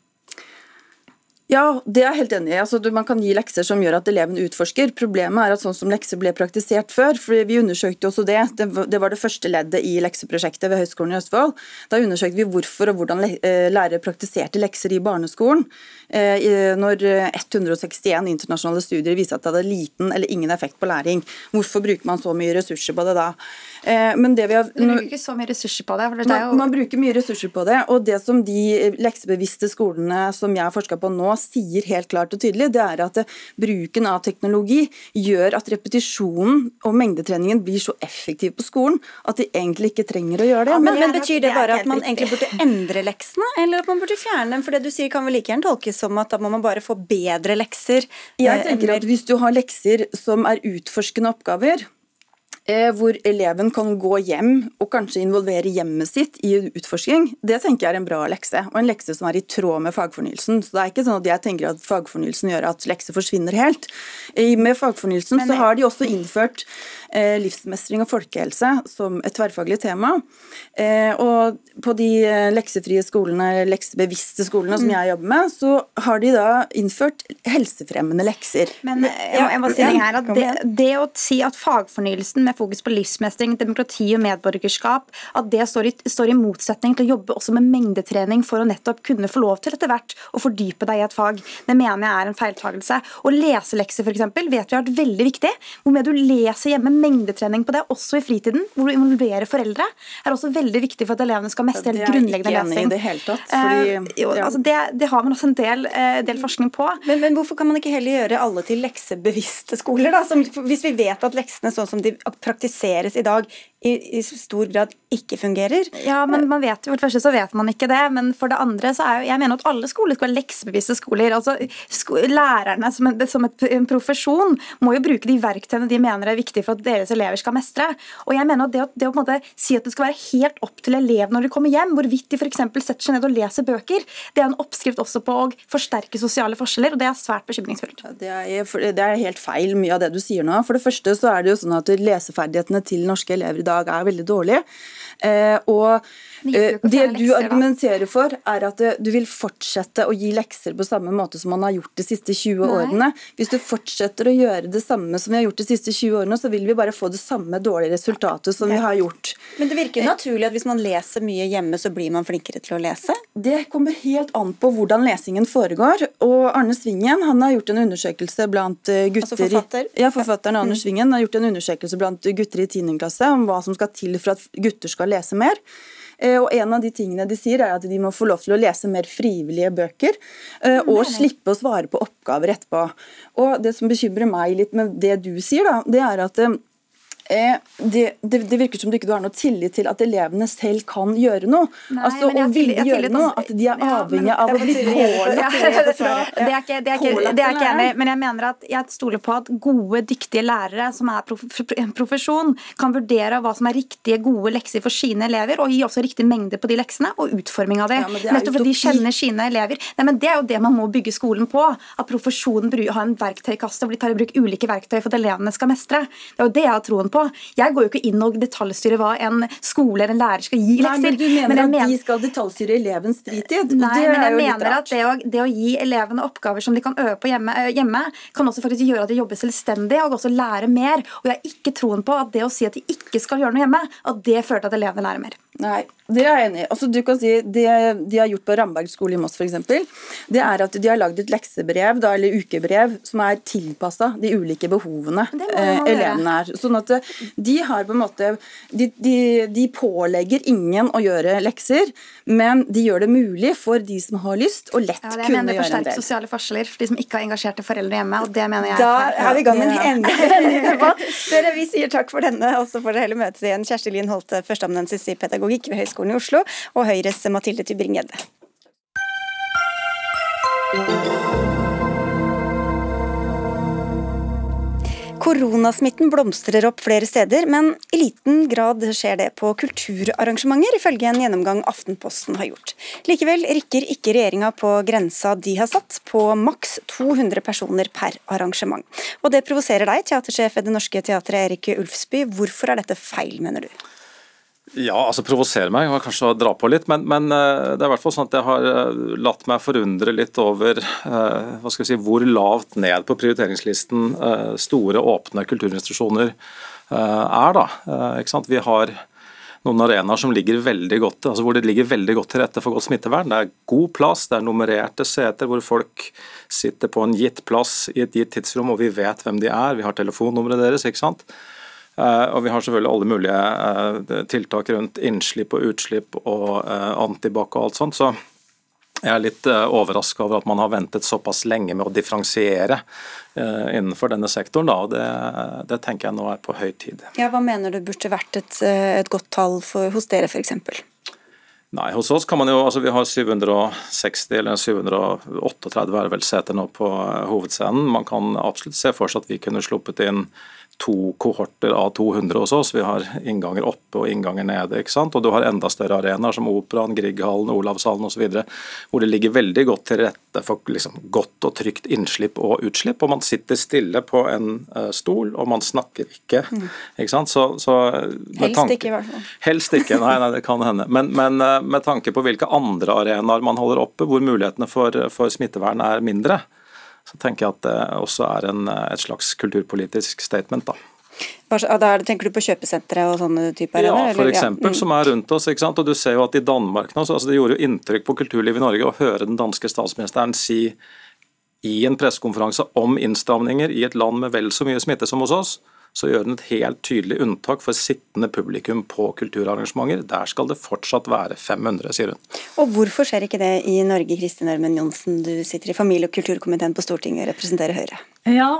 Ja, det er jeg helt enig i. Altså, man kan gi lekser som gjør at eleven utforsker. Problemet er at sånn som lekser ble praktisert før, for vi undersøkte også det, det var det første leddet i lekseprosjektet ved Høgskolen i Østfold. Da undersøkte vi hvorfor og hvordan eh, lærere praktiserte lekser i barneskolen. Eh, når 161 internasjonale studier viser at det hadde liten eller ingen effekt på læring. Hvorfor bruker man så mye ressurser på det da? Eh, men det vi har... Du bruker ikke så mye ressurser på det. det man, jo... man bruker mye ressurser på det, og det som de leksebevisste skolene som jeg har forska på nå, sier helt klart og tydelig, det er at bruken av teknologi gjør at repetisjonen og mengdetreningen blir så effektiv på skolen at de egentlig ikke trenger å gjøre det. Ja, men, men, Betyr det bare at man egentlig burde endre leksene, eller at man burde fjerne dem? For det du sier kan vel like gjerne tolkes som at da må man bare få bedre lekser? Jeg eh, tenker at Hvis du har lekser som er utforskende oppgaver, Eh, hvor eleven kan gå hjem og kanskje involvere hjemmet sitt i utforsking, det tenker jeg er en bra lekse, og en lekse som er i tråd med fagfornyelsen. Så det er ikke sånn at jeg tenker at fagfornyelsen gjør at lekser forsvinner helt. Med fagfornyelsen så har de også innført eh, livsmestring og folkehelse som et tverrfaglig tema. Eh, og på de leksefrie skolene, leksebevisste skolene som mm. jeg jobber med, så har de da innført helsefremmende lekser. Men jeg, jeg må si her at det, det å si at fagfornyelsen med fokus på livsmestring, demokrati og medborgerskap, at det står i, står i, motsetning til å jobbe også med mengdetrening for å nettopp kunne få lov til etter hvert å fordype deg i et fag. Det mener jeg er en feiltagelse. Og leselekser f.eks. vet vi har vært veldig viktig. Hvor med du leser hjemme, mengdetrening på det, også i fritiden, hvor du involverer foreldre, er også veldig viktig for at elevene skal mestre helt grunnleggende lesing. Det er ikke enig i det hele tatt. Fordi, eh, altså det, det, har man også en del, eh, del forskning på. Men, men, hvorfor kan man ikke heller gjøre alle til leksebevisste skoler, da? Som, hvis vi vet at leksene sånn som de praktiseres i dag, i, i, stor grad ikke fungerer. Ja, men man vet jo, For det første så vet man ikke det, men for det andre så er jo, jeg mener at alle skoler skal være leksebevisste skoler. altså sko Lærerne som, en, som et, en profesjon må jo bruke de verktøyene de mener er viktige for at deres elever skal mestre. Og jeg mener at det, det å på en måte si at det skal være helt opp til elevene når de kommer hjem, hvorvidt de f.eks. setter seg ned og leser bøker, det er en oppskrift også på å forsterke sosiale forskjeller, og det er svært bekymringsfullt. Det er, det er helt feil mye av det du sier nå. For det første så er det jo sånn at leseferdighetene til norske elever i dag er veldig dårlige. Eh, og eh, det du argumenterer for, er at eh, du vil fortsette å gi lekser på samme måte som man har gjort de siste 20 årene. Hvis du fortsetter å gjøre det samme som vi har gjort de siste 20 årene, så vil vi bare få det samme dårlige resultatet som vi har gjort. Men det virker naturlig at hvis man leser mye hjemme, så blir man flinkere til å lese? Det kommer helt an på hvordan lesingen foregår. Og Arne Svingen han har gjort en undersøkelse blant gutter altså forfatter? Ja, forfatteren Arne mm. Svingen har gjort en undersøkelse blant gutter i 10. klasse om hva som skal til for at gutter skal lese mer. Eh, og En av de tingene de sier er at de må få lov til å lese mer frivillige bøker. Eh, og slippe å svare på oppgaver etterpå. Og Det som bekymrer meg litt med det du sier, da, det er at Eh, det, det, det, virker som du ikke har noe tillit til at elevene selv kan gjøre noe. Nei, altså, Å ville gjøre noe. At de er avhengig av å bli pålagt. Det er ikke, det er ikke, det er ikke enig men jeg mener at jeg stoler på at gode, dyktige lærere som er en profesjon, kan vurdere hva som er riktige, gode lekser for sine elever, og gi også riktig mengde på de leksene, og utforming av det. Ja, Nettopp fordi de kjenner sine elever. Nei, men Det er jo det man må bygge skolen på. At profesjonen har en verktøykasse og tar i bruk ulike verktøy for at elevene skal mestre. Det er jo det jeg har troen på. Jeg går jo ikke inn og detaljstyrer hva en skole eller en lærer skal gi lekser. Nei, men du mener, men at mener... de skal detaljstyre elevens fritid? Nei, men jeg mener at det å, det å, gi elevene oppgaver som de kan øve på hjemme, hjemme, kan også faktisk gjøre at de jobber selvstendig og også lære mer. Og jeg har ikke troen på at det å si at de ikke skal gjøre noe hjemme, at det fører til at elevene lærer mer. Nei, det er jeg enig i. Altså, du kan si Det de har gjort på Ramberg skole i Moss f.eks., det er at de har lagd et leksebrev da, eller ukebrev som er tilpassa de ulike behovene eh, elevene er. Sånn at de har på en måte de, de, de, pålegger ingen å gjøre lekser, men de gjør det mulig for de som har lyst, å lett ja, kunne gjøre en del. Det sosiale forskjeller for de som ikke har engasjerte foreldre hjemme, og det mener jeg Da er vi i gang med en endelig debatt. Dere, vi sier takk for denne, og så får dere heller møtes igjen. Kjersti Lien Holte, førsteamanuensis i pedagogikk ved Høgskolen i Oslo, og Høyres Mathilde Tybring-Gjedde. Koronasmitten blomstrer opp flere steder, men i liten grad skjer det på kulturarrangementer, ifølge en gjennomgang Aftenposten har gjort. Likevel rikker ikke regjeringa på grensa de har satt, på maks 200 personer per arrangement. Og det provoserer deg, teatersjef ved Det Norske Teatret Erik Ulfsby. Hvorfor er dette feil, mener du? Ja, altså provosere meg var kanskje å dra på litt, men, men, eh, det er i hvert fall sånn at jeg har eh, latt meg forundre litt over uh, hva skal vi si, hvor lavt ned på prioriteringslisten store, åpne kulturinstitusjoner er. da. ikke sant? Vi har noen arenaer som ligger veldig godt, altså hvor det ligger veldig godt til rette for godt smittevern. Det er god plass, det er nummererte seter hvor folk sitter på en gitt plass i et gitt tidsrom, og vi vet hvem de er. Vi har telefonnummeret deres. ikke sant? Eh, og Vi har selvfølgelig alle mulige eh, tiltak rundt innslipp og utslipp og eh, antibac og alt sånt. så jeg er litt overraska over at man har ventet såpass lenge med å differensiere innenfor denne sektoren. Da, og det, det, tenker jeg nå er på høy tid. Ja, Hva mener du burde vært et, et godt tall for, hos dere f.eks.? Nei, hos oss kan man jo, altså Vi har 760 eller 738 er vel seter nå på hovedscenen. Man kan absolutt se for seg at vi kunne sluppet inn to kohorter av 200 hos oss. Vi har innganger oppe og innganger nede. ikke sant? Og du har enda større arenaer som Operaen, Grieghallen, Olavshallen osv. Hvor det ligger veldig godt til rette for liksom, godt og trygt innslipp og utslipp. Og man sitter stille på en uh, stol, og man snakker ikke. Mm. ikke sant? Så, så helst tanke, ikke, i hvert fall. Helst ikke, nei, nei det kan hende. Men, men uh, med tanke på hvilke andre arenaer man holder oppe, hvor mulighetene for, for smittevern er mindre, så tenker jeg at det også er en, et slags kulturpolitisk statement. da. Da tenker du på kjøpesentre og sånne typer? Ja, f.eks. Ja. Mm. som er rundt oss. ikke sant? Og du ser jo at i Danmark nå, altså Det gjorde jo inntrykk på kulturlivet i Norge å høre den danske statsministeren si i en pressekonferanse om innstramninger i et land med vel så mye smitte som hos oss, så gjør den et helt tydelig unntak for sittende publikum på kulturarrangementer. Der skal det fortsatt være 500, sier hun. Og Hvorfor skjer ikke det i Norge, Kristin Ørmen Johnsen, du sitter i familie- og kulturkomiteen på Stortinget og representerer Høyre? Ja,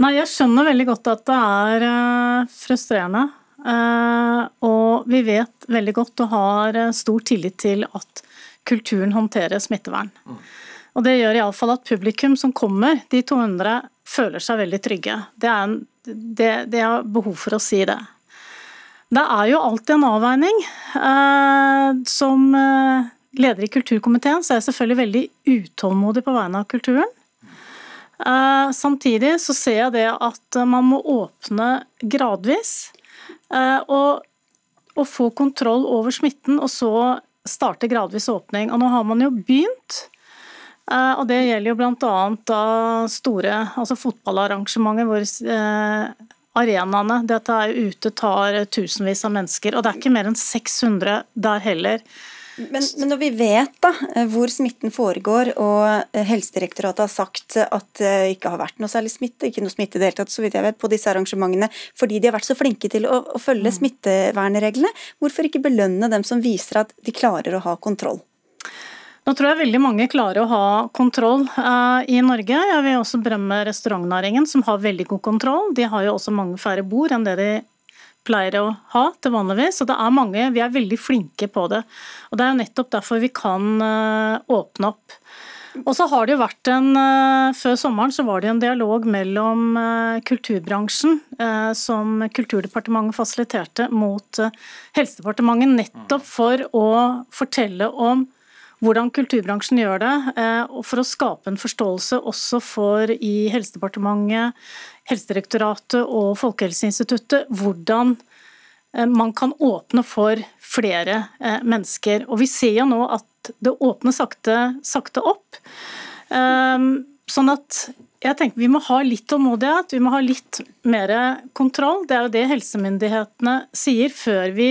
nei, Jeg skjønner veldig godt at det er uh, frustrerende. Uh, og vi vet veldig godt og har uh, stor tillit til at kulturen håndterer smittevern. Mm. Og Det gjør iallfall at publikum som kommer, de 200, føler seg veldig trygge. Det er en det, det er behov for å si det. Det er jo alltid en avveining. Eh, som eh, leder i kulturkomiteen så er jeg selvfølgelig veldig utålmodig på vegne av kulturen. Eh, samtidig så ser jeg det at man må åpne gradvis. Og, og få kontroll over smitten, og så starte gradvis åpning. Og nå har man jo begynt. Eh, og Det gjelder jo bl.a. store altså fotballarrangementer hvor eh, arenaene dette er ute tar tusenvis av mennesker. Og det er ikke mer enn 600 der heller. Men, men, når vi vet da, eh, hvor smitten foregår, og Helsedirektoratet har sagt at det ikke har vært noe særlig smitte, ikke noe smitte i det hele tatt, så vidt jeg vet, på disse arrangementene, fordi de har vært så flinke til å, å følge mm. smittevernreglene, hvorfor ikke belønne dem som viser at de klarer å ha kontroll? Nå tror jeg veldig mange klarer å ha kontroll uh, i Norge. Jeg vil også berømme restaurantnæringen, som har veldig god kontroll. De har jo også mange færre bord enn det de pleier å ha til vanligvis. Og det er mange, vi er veldig flinke på det. Og Det er jo nettopp derfor vi kan uh, åpne opp. Og så har det jo vært en, uh, Før sommeren så var det en dialog mellom kulturbransjen, som Kulturdepartementet fasiliterte, mot Helsedepartementet, nettopp for å fortelle om hvordan kulturbransjen gjør det, eh, og for å skape en forståelse også for i Helsedepartementet, Helsedirektoratet og Folkehelseinstituttet hvordan eh, man kan åpne for flere eh, mennesker. Og vi ser jo nå at det åpner sakte, sakte opp. Sånn at jeg tenker Vi må ha litt tålmodighet, vi må ha litt mer kontroll. Det er jo det helsemyndighetene sier før vi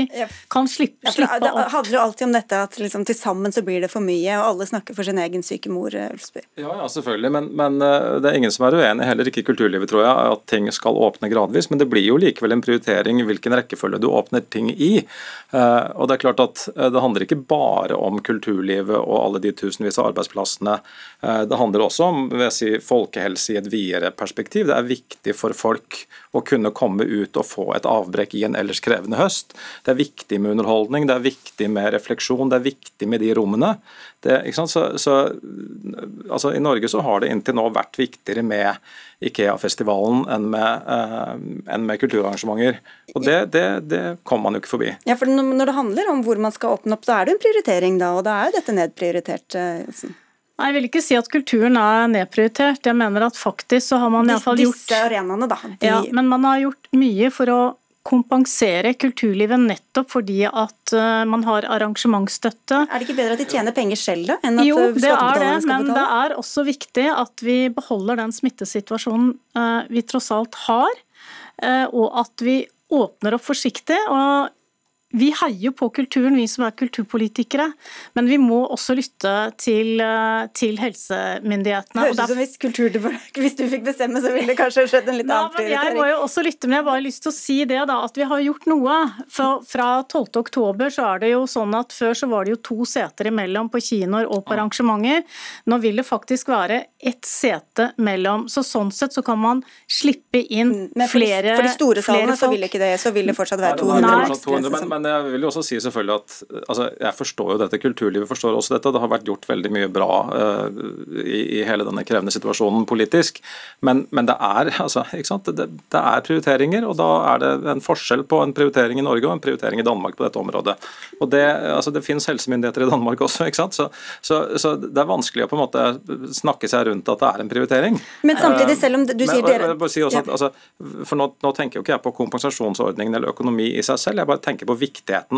kan slippe, slippe opp. Det handler jo alltid om dette at liksom, til sammen så blir det for mye, og alle snakker for sin egen syke mor. Eh, Ulfsby. Ja, ja, selvfølgelig, men, men, eh, det er ingen som er uenig, heller ikke i kulturlivet, tror jeg, at ting skal åpne gradvis. Men det blir jo likevel en prioritering hvilken rekkefølge du åpner ting i. Eh, og Det er klart at det handler ikke bare om kulturlivet og alle de tusenvis av arbeidsplassene. Det handler også om vil jeg si, folkehelse helse i et videre perspektiv. Det er viktig for folk å kunne komme ut og få et avbrekk i en ellers krevende høst. Det er viktig med underholdning, det er viktig med refleksjon, det er viktig med de rommene. Det, så, så, altså, I Norge så har det inntil nå vært viktigere med Ikea-festivalen enn uh, enn med kulturarrangementer. Og det, det, det kommer man jo ikke forbi. Ja, for Når det handler om hvor man skal åpne opp, da er det en prioritering da, og da er jo dette nedprioritert? Uh, Nei, Jeg vil ikke si at kulturen er nedprioritert. Jeg mener at faktisk så har man iallfall gjort Disse arenaene, da. De... Ja, men man har gjort mye for å kompensere kulturlivet nettopp fordi at uh, man har arrangementsstøtte. Er det ikke bedre at de tjener penger selv, da? Enn at jo, eh, det er det, men det er også viktig at vi beholder den smittesituasjonen uh, vi tross alt har, og at vi åpner opp forsiktig. og vi heier på kulturen, vi som er kulturpolitikere, men vi må også lytte til, eh, til helsemyndighetene. Høres ut som hvis, hvis du fikk bestemme, så ville det kanskje skjedd en litt annen prioritering. Jeg må jo også lytte, men jeg har bare lyst til å si det da, at vi har gjort noe. For fra 12. oktober så er det jo sånn at før så var det jo to seter imellom på kinoer og på arrangementer. Nå vil det faktisk være ett sete mellom. Så sånn sett så kan man slippe inn flere folk. for de store salene så vil, ikke det, så vil det fortsatt være 200 men jeg vil jo også si selvfølgelig at altså, jeg forstår jo dette, kulturlivet forstår også dette. Det har vært gjort veldig mye bra uh, i, i, hele denne krevende situasjonen politisk. Men, men det, er, altså, det, det, er prioriteringer, og da er det en forskjell på en prioritering i Norge og en prioritering i Danmark på dette området. Og Det, altså, det finnes helsemyndigheter i Danmark også, ikke sant? Så, så, så, det er vanskelig å på en måte snakke seg rundt at det er en prioritering. Men samtidig, selv om du sier dere si at, altså, For nå, nå tenker jo ikke jeg på kompensasjonsordningen eller økonomi i seg selv, jeg bare tenker på viktigheten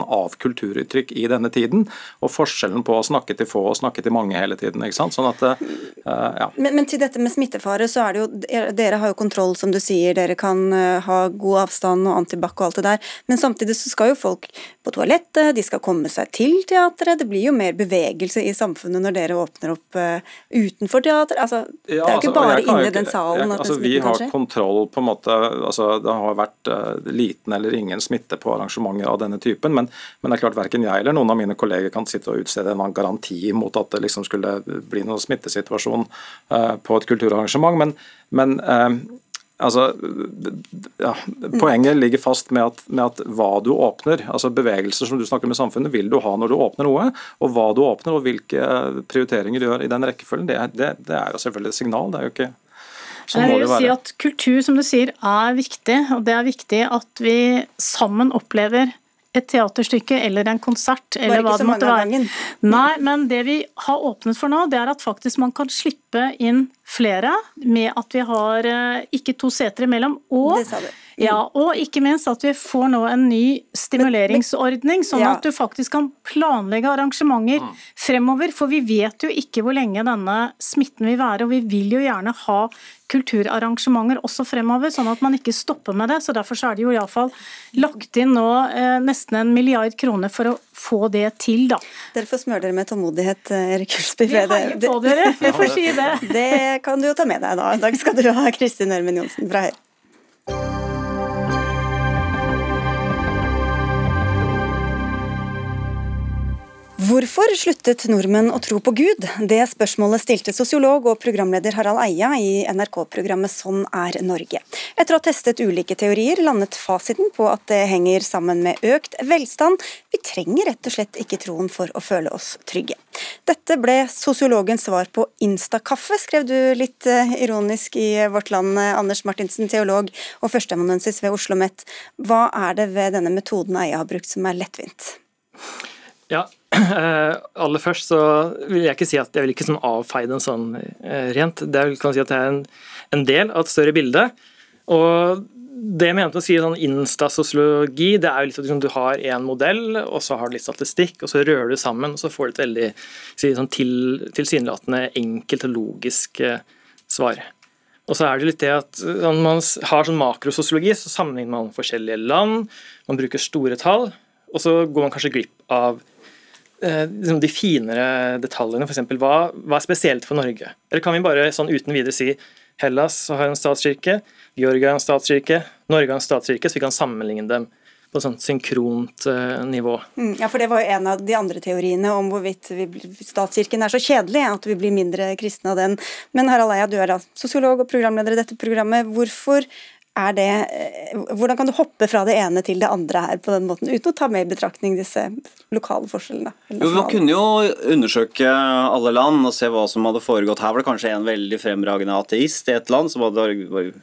av kulturuttrykk i denne tiden, og forskjellen på å snakke til få og snakke til mange hele tiden. ikke sant? Sånn at, uh, ja. men, men, til dette med smittefare, så er det jo Dere har jo kontroll, som du sier. Dere kan uh, ha god avstand og antibac og alt det der. Men samtidig så skal jo folk på toalettet, de skal komme seg til teatret. Det blir jo mer bevegelse i samfunnet når dere åpner opp uh, utenfor teater. Altså, ja, det er jo ikke altså, bare inni den salen jeg, at altså, Vi har kontroll på en måte altså, Det har vært liten eller ingen smitte på arrangementer av denne typen. Men, men det er klart verken jeg eller noen av mine kolleger kan sitte og utstede en garanti mot at det liksom skulle bli noen smittesituasjon uh, på et kulturarrangement. Men, men uh, altså, ja, Poenget ligger fast med at, med at, hva du åpner, altså bevegelser som du snakker med samfunnet, vil du ha når du åpner noe. Og hva du åpner og hvilke prioriteringer du gjør i den rekkefølgen, det det, det er jo selvfølgelig et signal. det er jo ikke Sånn jeg vil si at Kultur som du sier, er viktig, og det er viktig at vi sammen opplever et teaterstykke eller en konsert eller hva det måtte være. Nei, men det vi har åpnet for nå, det er at faktisk man kan slippe inn flere med at vi har eh, ikke to seter imellom. Og, ja, og ikke minst at vi får nå en ny stimuleringsordning, sånn at du faktisk kan planlegge arrangementer mm. fremover. For vi vet jo ikke hvor lenge denne smitten vil være, og vi vil jo gjerne ha kulturarrangementer også fremover, sånn at man ikke stopper med det. så Derfor så er det jo iallfall lagt inn nå eh, nesten en milliard kroner for å få det til, da. Dere får smøre dere med tålmodighet, eh, Erik Hulsby. Vi heier på dere, vi får si det. Det kan du jo ta med deg da. Takk skal du ha, Kristin Ørmen Johnsen fra Høyre. Hvorfor sluttet nordmenn å tro på Gud? Det spørsmålet stilte sosiolog og programleder Harald Eia i NRK-programmet Sånn er Norge. Etter å ha testet ulike teorier, landet fasiten på at det henger sammen med økt velstand. Vi trenger rett og slett ikke troen for å føle oss trygge. Dette ble sosiologens svar på Instakaffe, skrev du litt eh, ironisk i Vårt Land, eh, Anders Martinsen, teolog og førsteamanuensis ved Oslo OsloMet. Hva er det ved denne metoden Eia har brukt som er lettvint? Ja, aller først så vil jeg ikke si at jeg vil ikke sånn avfeie den sånn eh, rent. Det er, kan si at det er en, en, del av et større bilde. Og det jeg mente å si sånn instasosiologi, det er jo litt at liksom, du har en modell, og så har du litt statistikk, og så rører du sammen, og så får du et veldig si, sånn til, tilsynelatende enkelt og logisk eh, svar. Og så er det litt det at Når man har sånn makrososiologi, så sammenligner man forskjellige land, man bruker store tall, og så går man kanskje glipp av Eh, liksom de finere detaljene, f.eks. Hva, hva er spesielt for Norge? Eller kan vi bare sånn uten videre si Hellas har en statskirke, Georgia har en statskirke, Norge har en statskirke, så vi kan sammenligne dem på et sånt synkront uh, nivå. Mm, ja, for Det var jo en av de andre teoriene om hvorvidt statskirken er så kjedelig at vi blir mindre kristne av den. Men Harald Eia, du er da sosiolog og programleder i dette programmet. Hvorfor det, eh, hvordan kan du hoppe fra det ene til det andre her på den måten, uten å ta med i betraktning disse lokale forskjellene? Jo, Man kunne jo undersøke alle land og se hva som hadde foregått. Her var det kanskje en veldig fremragende ateist i et land som hadde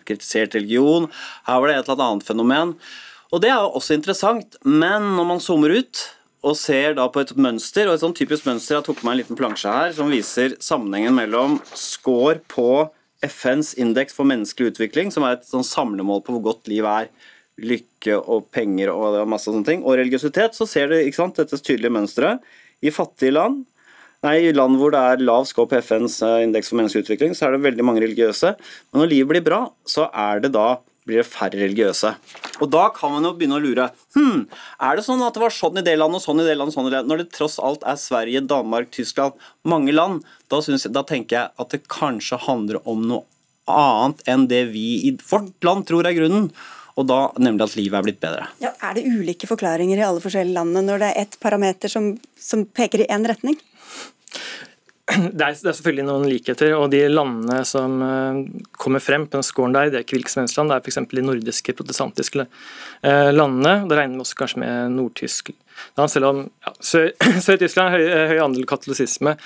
kritisert religion. Her var det et eller annet fenomen. Og Det er jo også interessant, men når man zoomer ut og ser da på et mønster, og et sånn typisk mønster Jeg tok med en liten plansje her som viser sammenhengen mellom score på FNs indeks for menneskelig utvikling, som er et sånn samlemål på hvor godt liv er, lykke og penger og masse sånne ting, og religiøsitet, så ser du ikke sant, dette tydelige mønsteret. I fattige land, nei, i land hvor det er lav skåp FNs eh, indeks for menneskelig utvikling, så er det veldig mange religiøse. Men når livet blir bra, så er det da blir det færre religiøse. Og da kan man jo begynne å lure. Hm, er det sånn at det var sånn i det landet og sånn i det landet, sånn Når det tross alt er Sverige, Danmark, Tyskland, mange land, da, jeg, da tenker jeg at det kanskje handler om noe annet enn det vi i vårt land tror er grunnen. Og da nemlig at livet er blitt bedre. Ja, Er det ulike forklaringer i alle forskjellige landene når det er ett parameter som, som peker i én retning? det er, det er, selvfølgelig noen likheter, og de landene som uh, kommer frem på den scoren der, det er ikke hvilke som helst land, det er f.eks. de nordiske protestantiske uh, landene. Da regner vi også kanskje med Nord-Tyskland, selv om ja, Sør-Tyskland har høy, eh, høy andel katolisisme.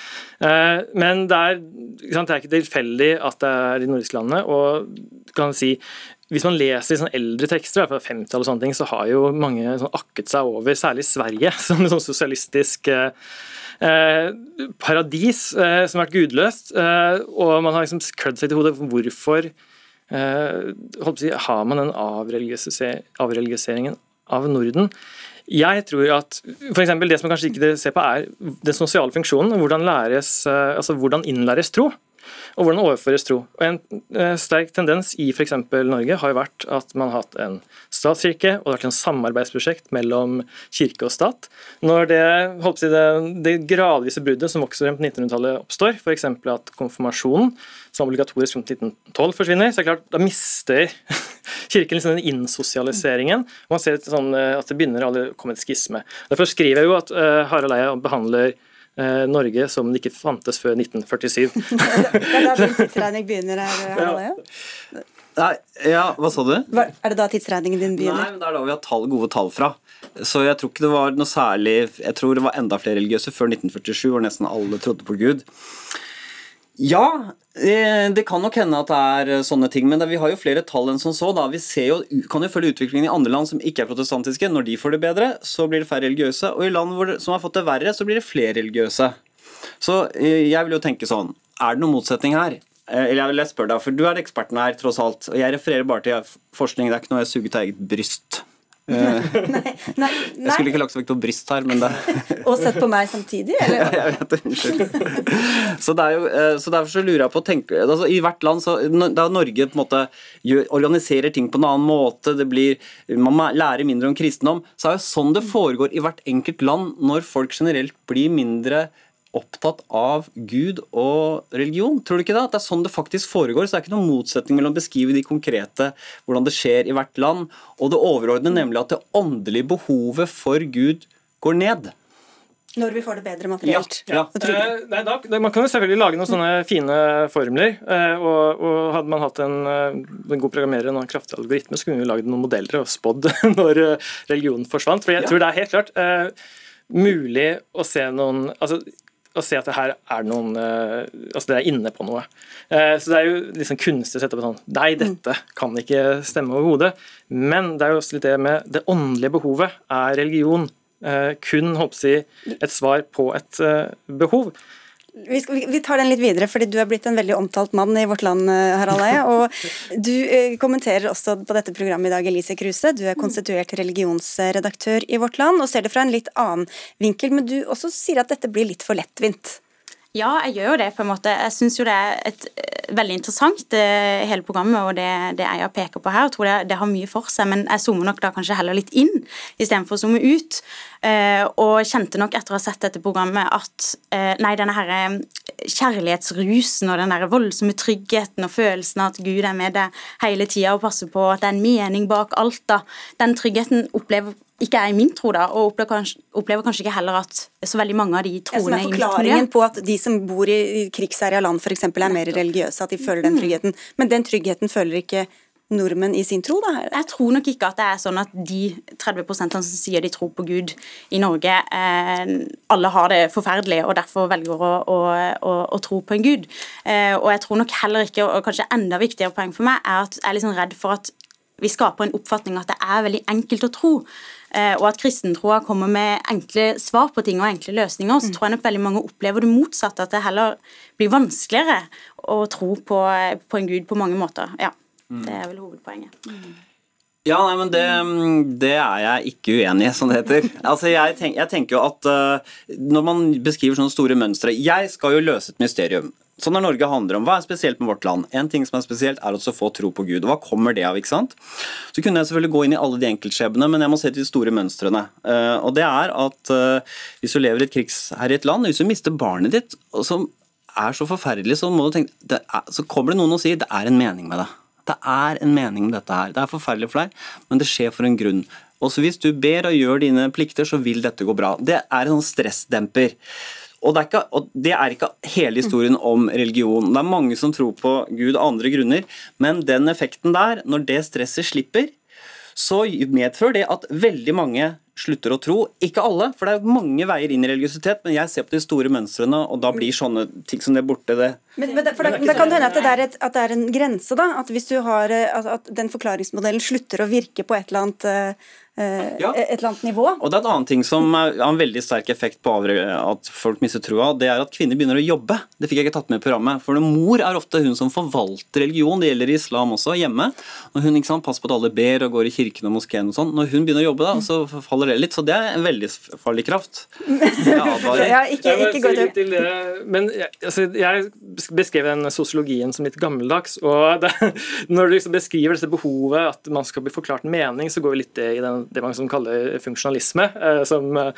Uh, men det er, sant, det er, ikke tilfeldig at det er de nordiske landene. og kan si hvis man leser sånn eldre tekster fra 50 sånne ting, så har jo mange sånn akket seg over, særlig Sverige, som en sånn sosialistisk eh, Eh, paradis eh, som har vært gudløst, eh, og man har liksom klødd seg til hodet hvorfor si, har man den avreligiseringen av Norden. Jeg tror at for eksempel, Det som kanskje ikke ser på, er den sosiale funksjonen. Hvordan, læres, altså hvordan innlæres tro og hvordan overføres tro. Og En eh, sterk tendens i f.eks. Norge har jo vært at man har hatt en statskirke, og det har vært en samarbeidsprosjekt mellom kirke og stat. Når det, si det, det gradvise bruddet som vokser frem på 1900-tallet oppstår, f.eks. at konfirmasjonen som obligatorisk fra 1912 forsvinner, så er det klart, da mister kirken liksom den innsosialiseringen. og Man ser sånn, eh, at det begynner å komme et skisme. Derfor skriver jeg jo at uh, Harald Eia behandler Eh, Norge som det ikke fantes før 1947. det er da din tidsregning begynner her, ja. Nei, ja, hva sa du? Er det da tidsregningen din begynner? Nei, men Det er da vi har tall, gode tall fra. Så jeg tror ikke det var noe særlig Jeg tror det var enda flere religiøse før 1947, hvor nesten alle trodde på Gud. Ja, eh, det kan nok hende at det er eh, sånne ting, men vi har jo flere tall enn som så. da. Vi jo, kan jo følge utviklingen i andre land som ikke er protestantiske. Når de får det bedre, så blir det færre religiøse. Og i land det, som har fått det verre, så blir det flere religiøse. Så eh, jeg vil jo tenke sånn Er det noen motsetning her? Eller jeg vil spørre deg, for Du er eksperten her, tross alt. og Jeg refererer bare til forskning. Det er ikke noe jeg suger til eget bryst. Nei, nei, Jeg skulle ikke lagt så vekt på bryst her, men det Og sett på meg samtidig, eller? jeg vet det. Unnskyld. så, det jo, eh, så derfor så lurer jeg på tenke, altså, I hvert land så Da Norge på en måte organiserer ting på en annen måte, det blir, man lærer mindre om kristendom, så er det sånn det foregår i hvert enkelt land når folk generelt blir mindre opptatt av Gud og religion. Tror du ikke det? At det er sånn det faktisk foregår. Så det er ikke noen motsetning mellom å beskrive de konkrete, hvordan det skjer i hvert land, og det overordnede, nemlig at det åndelige behovet for Gud går ned. Når vi får det bedre materielt. Ja, ja. Eh, nei, da, man kan jo selvfølgelig lage noen sånne fine formler. Eh, og, og, Hadde man hatt en, eh, en god programmerer og en kraftig algoritme, så kunne vi laget noen modeller og spådd når religionen forsvant. For jeg ja. tror det er helt klart uh, mulig å se noen altså å se at det her er noen uh, Altså, det er inne på noe. Uh, så det er jo liksom kunstig å sette på sånn Nei, mm. dette kan ikke stemme overhodet. Men det er jo også litt det med det åndelige behovet. Er religion uh, kun håper jeg, et svar på et behov? Vi, skal, vi, tar den litt videre, fordi du er blitt en veldig omtalt mann i vårt land, eh, Harald Eie. Og du eh, kommenterer også på dette programmet i dag, Elise Kruse. Du er konstituert religionsredaktør i Vårt Land og ser det fra en litt annen vinkel. Men du også sier at dette blir litt for lettvint. Ja, jeg gjør jo det, på en måte. Jeg syns jo det er et, eh, veldig interessant, det, hele programmet og det, det Eia peker på her. Jeg tror det, det, har mye for seg, men jeg zoomer nok da kanskje heller litt inn istedenfor å zoome ut. Eh, og kjente nok etter å ha sett dette programmet at eh, nei, denne her eh, kjærlighetsrusen og den der voldsomme tryggheten og følelsen av at Gud er med deg hele tida og passer på at det er en mening bak alt, da, den tryggheten opplever ikke er i min tro, da, og opplever kanskje, opplever kanskje ikke heller at så veldig mange av de troende er i mitt forklaringen på at de som bor i krigsherja land f.eks. er mer religiøse, at de føler den tryggheten. Men den tryggheten føler ikke nordmenn i sin tro, da? Jeg tror nok ikke at det er sånn at de 30% som sier de tror på Gud i Norge, eh, alle har det forferdelig og derfor velger å, å, å, å tro på en gud. Eh, og jeg tror nok heller ikke, og kanskje enda viktigere poeng for meg, er at jeg er liksom redd for at vi skaper en oppfatning at det er veldig enkelt å tro. Eh, Og at kristentroa kommer med enkle svar på ting og enkle løsninger. Så tror jeg nok veldig mange opplever det motsatte, at det heller blir vanskeligere å tro på, på en gud på mange måter. Ja, Det er vel hovedpoenget. Ja, nei, men det, det er jeg ikke uenig i, som det heter. Altså, jeg, tenk, jeg tenker jo at uh, når man beskriver sånne store mønstre Jeg skal jo løse et mysterium. Sånn er Norge handler om. Hva er spesielt med vårt land? En ting som er spesielt, er å få tro på Gud. Hva kommer det av? ikke sant? Så kunne jeg selvfølgelig gå inn i alle de enkeltskjebnene, men jeg må se til de store mønstrene. Uh, og det er at uh, hvis du lever i et krigsherjet land, hvis du mister barnet ditt, som er så forferdelig, så, tenke, er, så kommer det noen og sier det er en mening med det. Det er en mening med dette her. Det er forferdelig for deg, men det skjer for en grunn. Også hvis du ber og gjør dine plikter, så vil dette gå bra. Det er en sånn stressdemper. Og det, ikke, og det er ikke hele historien om religion. Det er mange som tror på Gud av andre grunner, men den effekten der, når det stresset slipper, så medfører det at veldig mange slutter å tro. Ikke alle, for det er mange veier inn i religiøsitet, men jeg ser på de store mønstrene, og da blir sånne ting som det borte, det Men, men det, for det, det kan hende at det, er et, at det er en grense, da. At hvis du har eh, at, at den forklaringsmodellen slutter å virke på et eller annet, eh, Ja. et eller annet nivå. Og det er en annen ting som har en veldig sterk effekt på at folk mister troa, det er at kvinner begynner å jobbe. Det fikk jeg ikke tatt med i programmet. For mor er ofte hun som forvalter religion, det gjelder i islam også, hjemme. Når hun ikke sant, passer på at alle ber og går i kirken og moskeen og sånn. Når hun begynner å jobbe, da, så faller det litt. Så det er en veldig farlig kraft. Ja, ikke, ikke gå til det, men jeg, altså, jeg beskrev den sosiologien som litt gammeldags. og det, Når du liksom beskriver dette behovet at man skal bli forklart en mening, så går vi litt i den, det man kaller funksjonalisme, eh, som eh,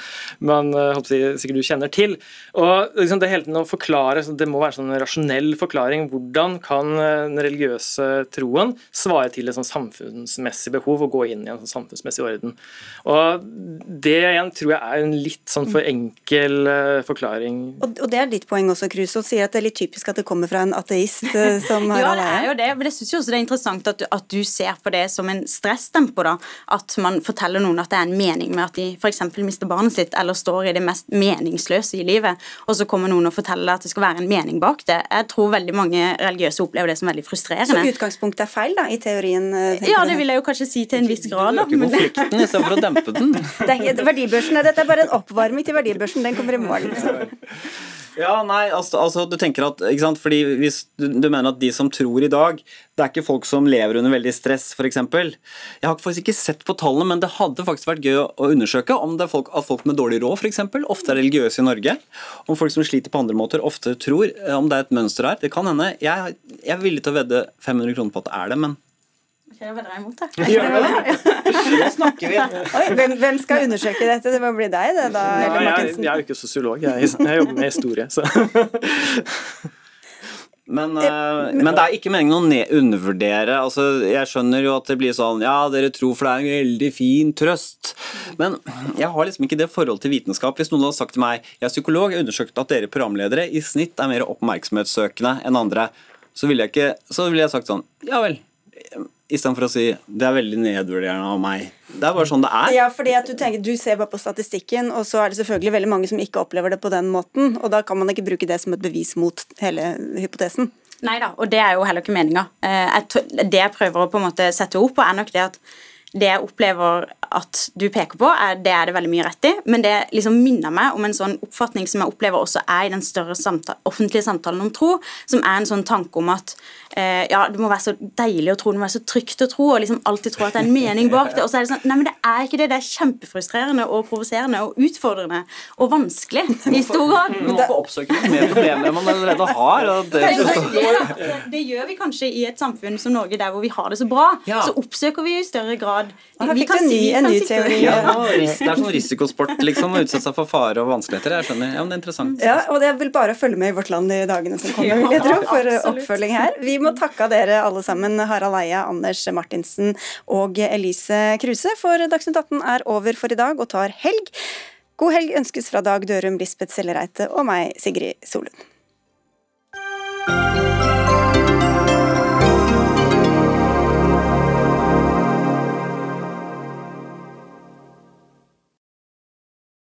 man eh, håper jeg, sikkert du kjenner til. Og liksom det hele tiden å forklare, så Det må være sånn en rasjonell forklaring. Hvordan kan den religiøse troen svare til et sånn samfunnsmessig behov og gå inn i en sånn samfunnsmessig orden? Og Det igjen tror jeg er en litt sånn for enkel eh, forklaring. Og, og det er ditt poeng også, Kruse, å si at det er litt typisk at det kommer fra en ateist eh, som Ja, det er jo det. Men jeg syns også det er interessant at du, at du ser på det som en stressdempo da, At man forteller noen at det er en mening med at de f.eks. mister barnet sitt, eller står i det mest meningsløse i livet, og så kommer noen og forteller at det skal være en mening bak det. Jeg tror veldig mange religiøse opplever det som veldig frustrerende. Så utgangspunktet er feil, da, i teorien? eh, Ja, det vil jeg jo kanskje si til en viss grad. da. Øker men det- konflikten istedenfor å dempe den. Det er ikke, verdibørsen, Dette er bare en oppvarming til verdibørsen. Den kommer i morgen. Liksom. Ja, nei, altså, altså du tenker at ikke sant? Fordi Hvis du, du mener at de som tror i dag, det er ikke folk som lever under veldig stress, f.eks. Jeg har faktisk ikke sett på tallene, men det hadde faktisk vært gøy å undersøke om det er folk, at folk med dårlig råd f.eks. ofte er religiøse i Norge. Om folk som sliter på andre måter, ofte tror. eh, Om det er et mønster her. Det kan hende. Jeg, jeg er villig til å vedde 500 kroner på at det er det, men Jeg vedder deg imot det. Nå snakker vi. Oi, hvem, hvem skal undersøke dette? Det må bli deg, det, da? Nei, Eller jeg, jeg er jo ikke sosiolog, jeg, jeg jobber med historie. Så. Men, eh, men det er ikke meningen å undervurdere. Altså, jeg skjønner jo at det blir sånn Ja, dere tror for det er en veldig fin trøst. Men jeg har liksom ikke det forholdet til vitenskap. Hvis noen hadde sagt til meg Jeg er psykolog, jeg har undersøkt at dere programledere i snitt er mer oppmerksomhetssøkende enn andre, så ville jeg, ikke, så ville jeg sagt sånn Ja vel. Istedenfor å si det er veldig nedvurderende av meg. Det er bare sånn det er. Ja, fordi at du, tenker, du ser bare på statistikken, og så er det selvfølgelig veldig mange som ikke opplever det på den måten. Og da kan man ikke bruke det som et bevis mot hele hypotesen. Nei da, og det er jo heller ikke meninga. Det jeg prøver å på en måte sette ord på, er nok det at det jeg opplever at du peker på, er, det er det veldig mye rett i, men det liksom minner meg om en sånn oppfatning som jeg opplever også er i den større samtale, offentlige samtalen om tro, som er en sånn tanke om at eh, ja, det må være så deilig å tro, det må være så trygt å tro, og liksom alltid tro at det er en mening bak det, og så er det sånn Nei, men det er ikke det. Det er kjempefrustrerende og provoserende og utfordrende og vanskelig i stor grad. Du må få oppsøke litt mer problemer man allerede har. Og det, Det, det, det, det gjør vi kanskje i et samfunn som Norge, der hvor vi har det så bra. Ja. Så oppsøker vi i større grad grad vi fikk kan en si- ny, en ny teori. Ja, det er sånn risikosport, liksom, å utsette seg for fare og vanskeligheter. Jeg skjønner. Ja, men det er interessant. Ja, og det vil bare følge med i Vårt Land i dagene som kommer, vil jeg tro, for oppfølging her. Vi må takke dere alle sammen, Harald Eia, Anders Martinsen og Elise Kruse, for Dagsnytt 18 er over for i dag og tar helg. God helg ønskes fra Dag Dørum, Lisbeth Sellereite og meg, Sigrid Solund.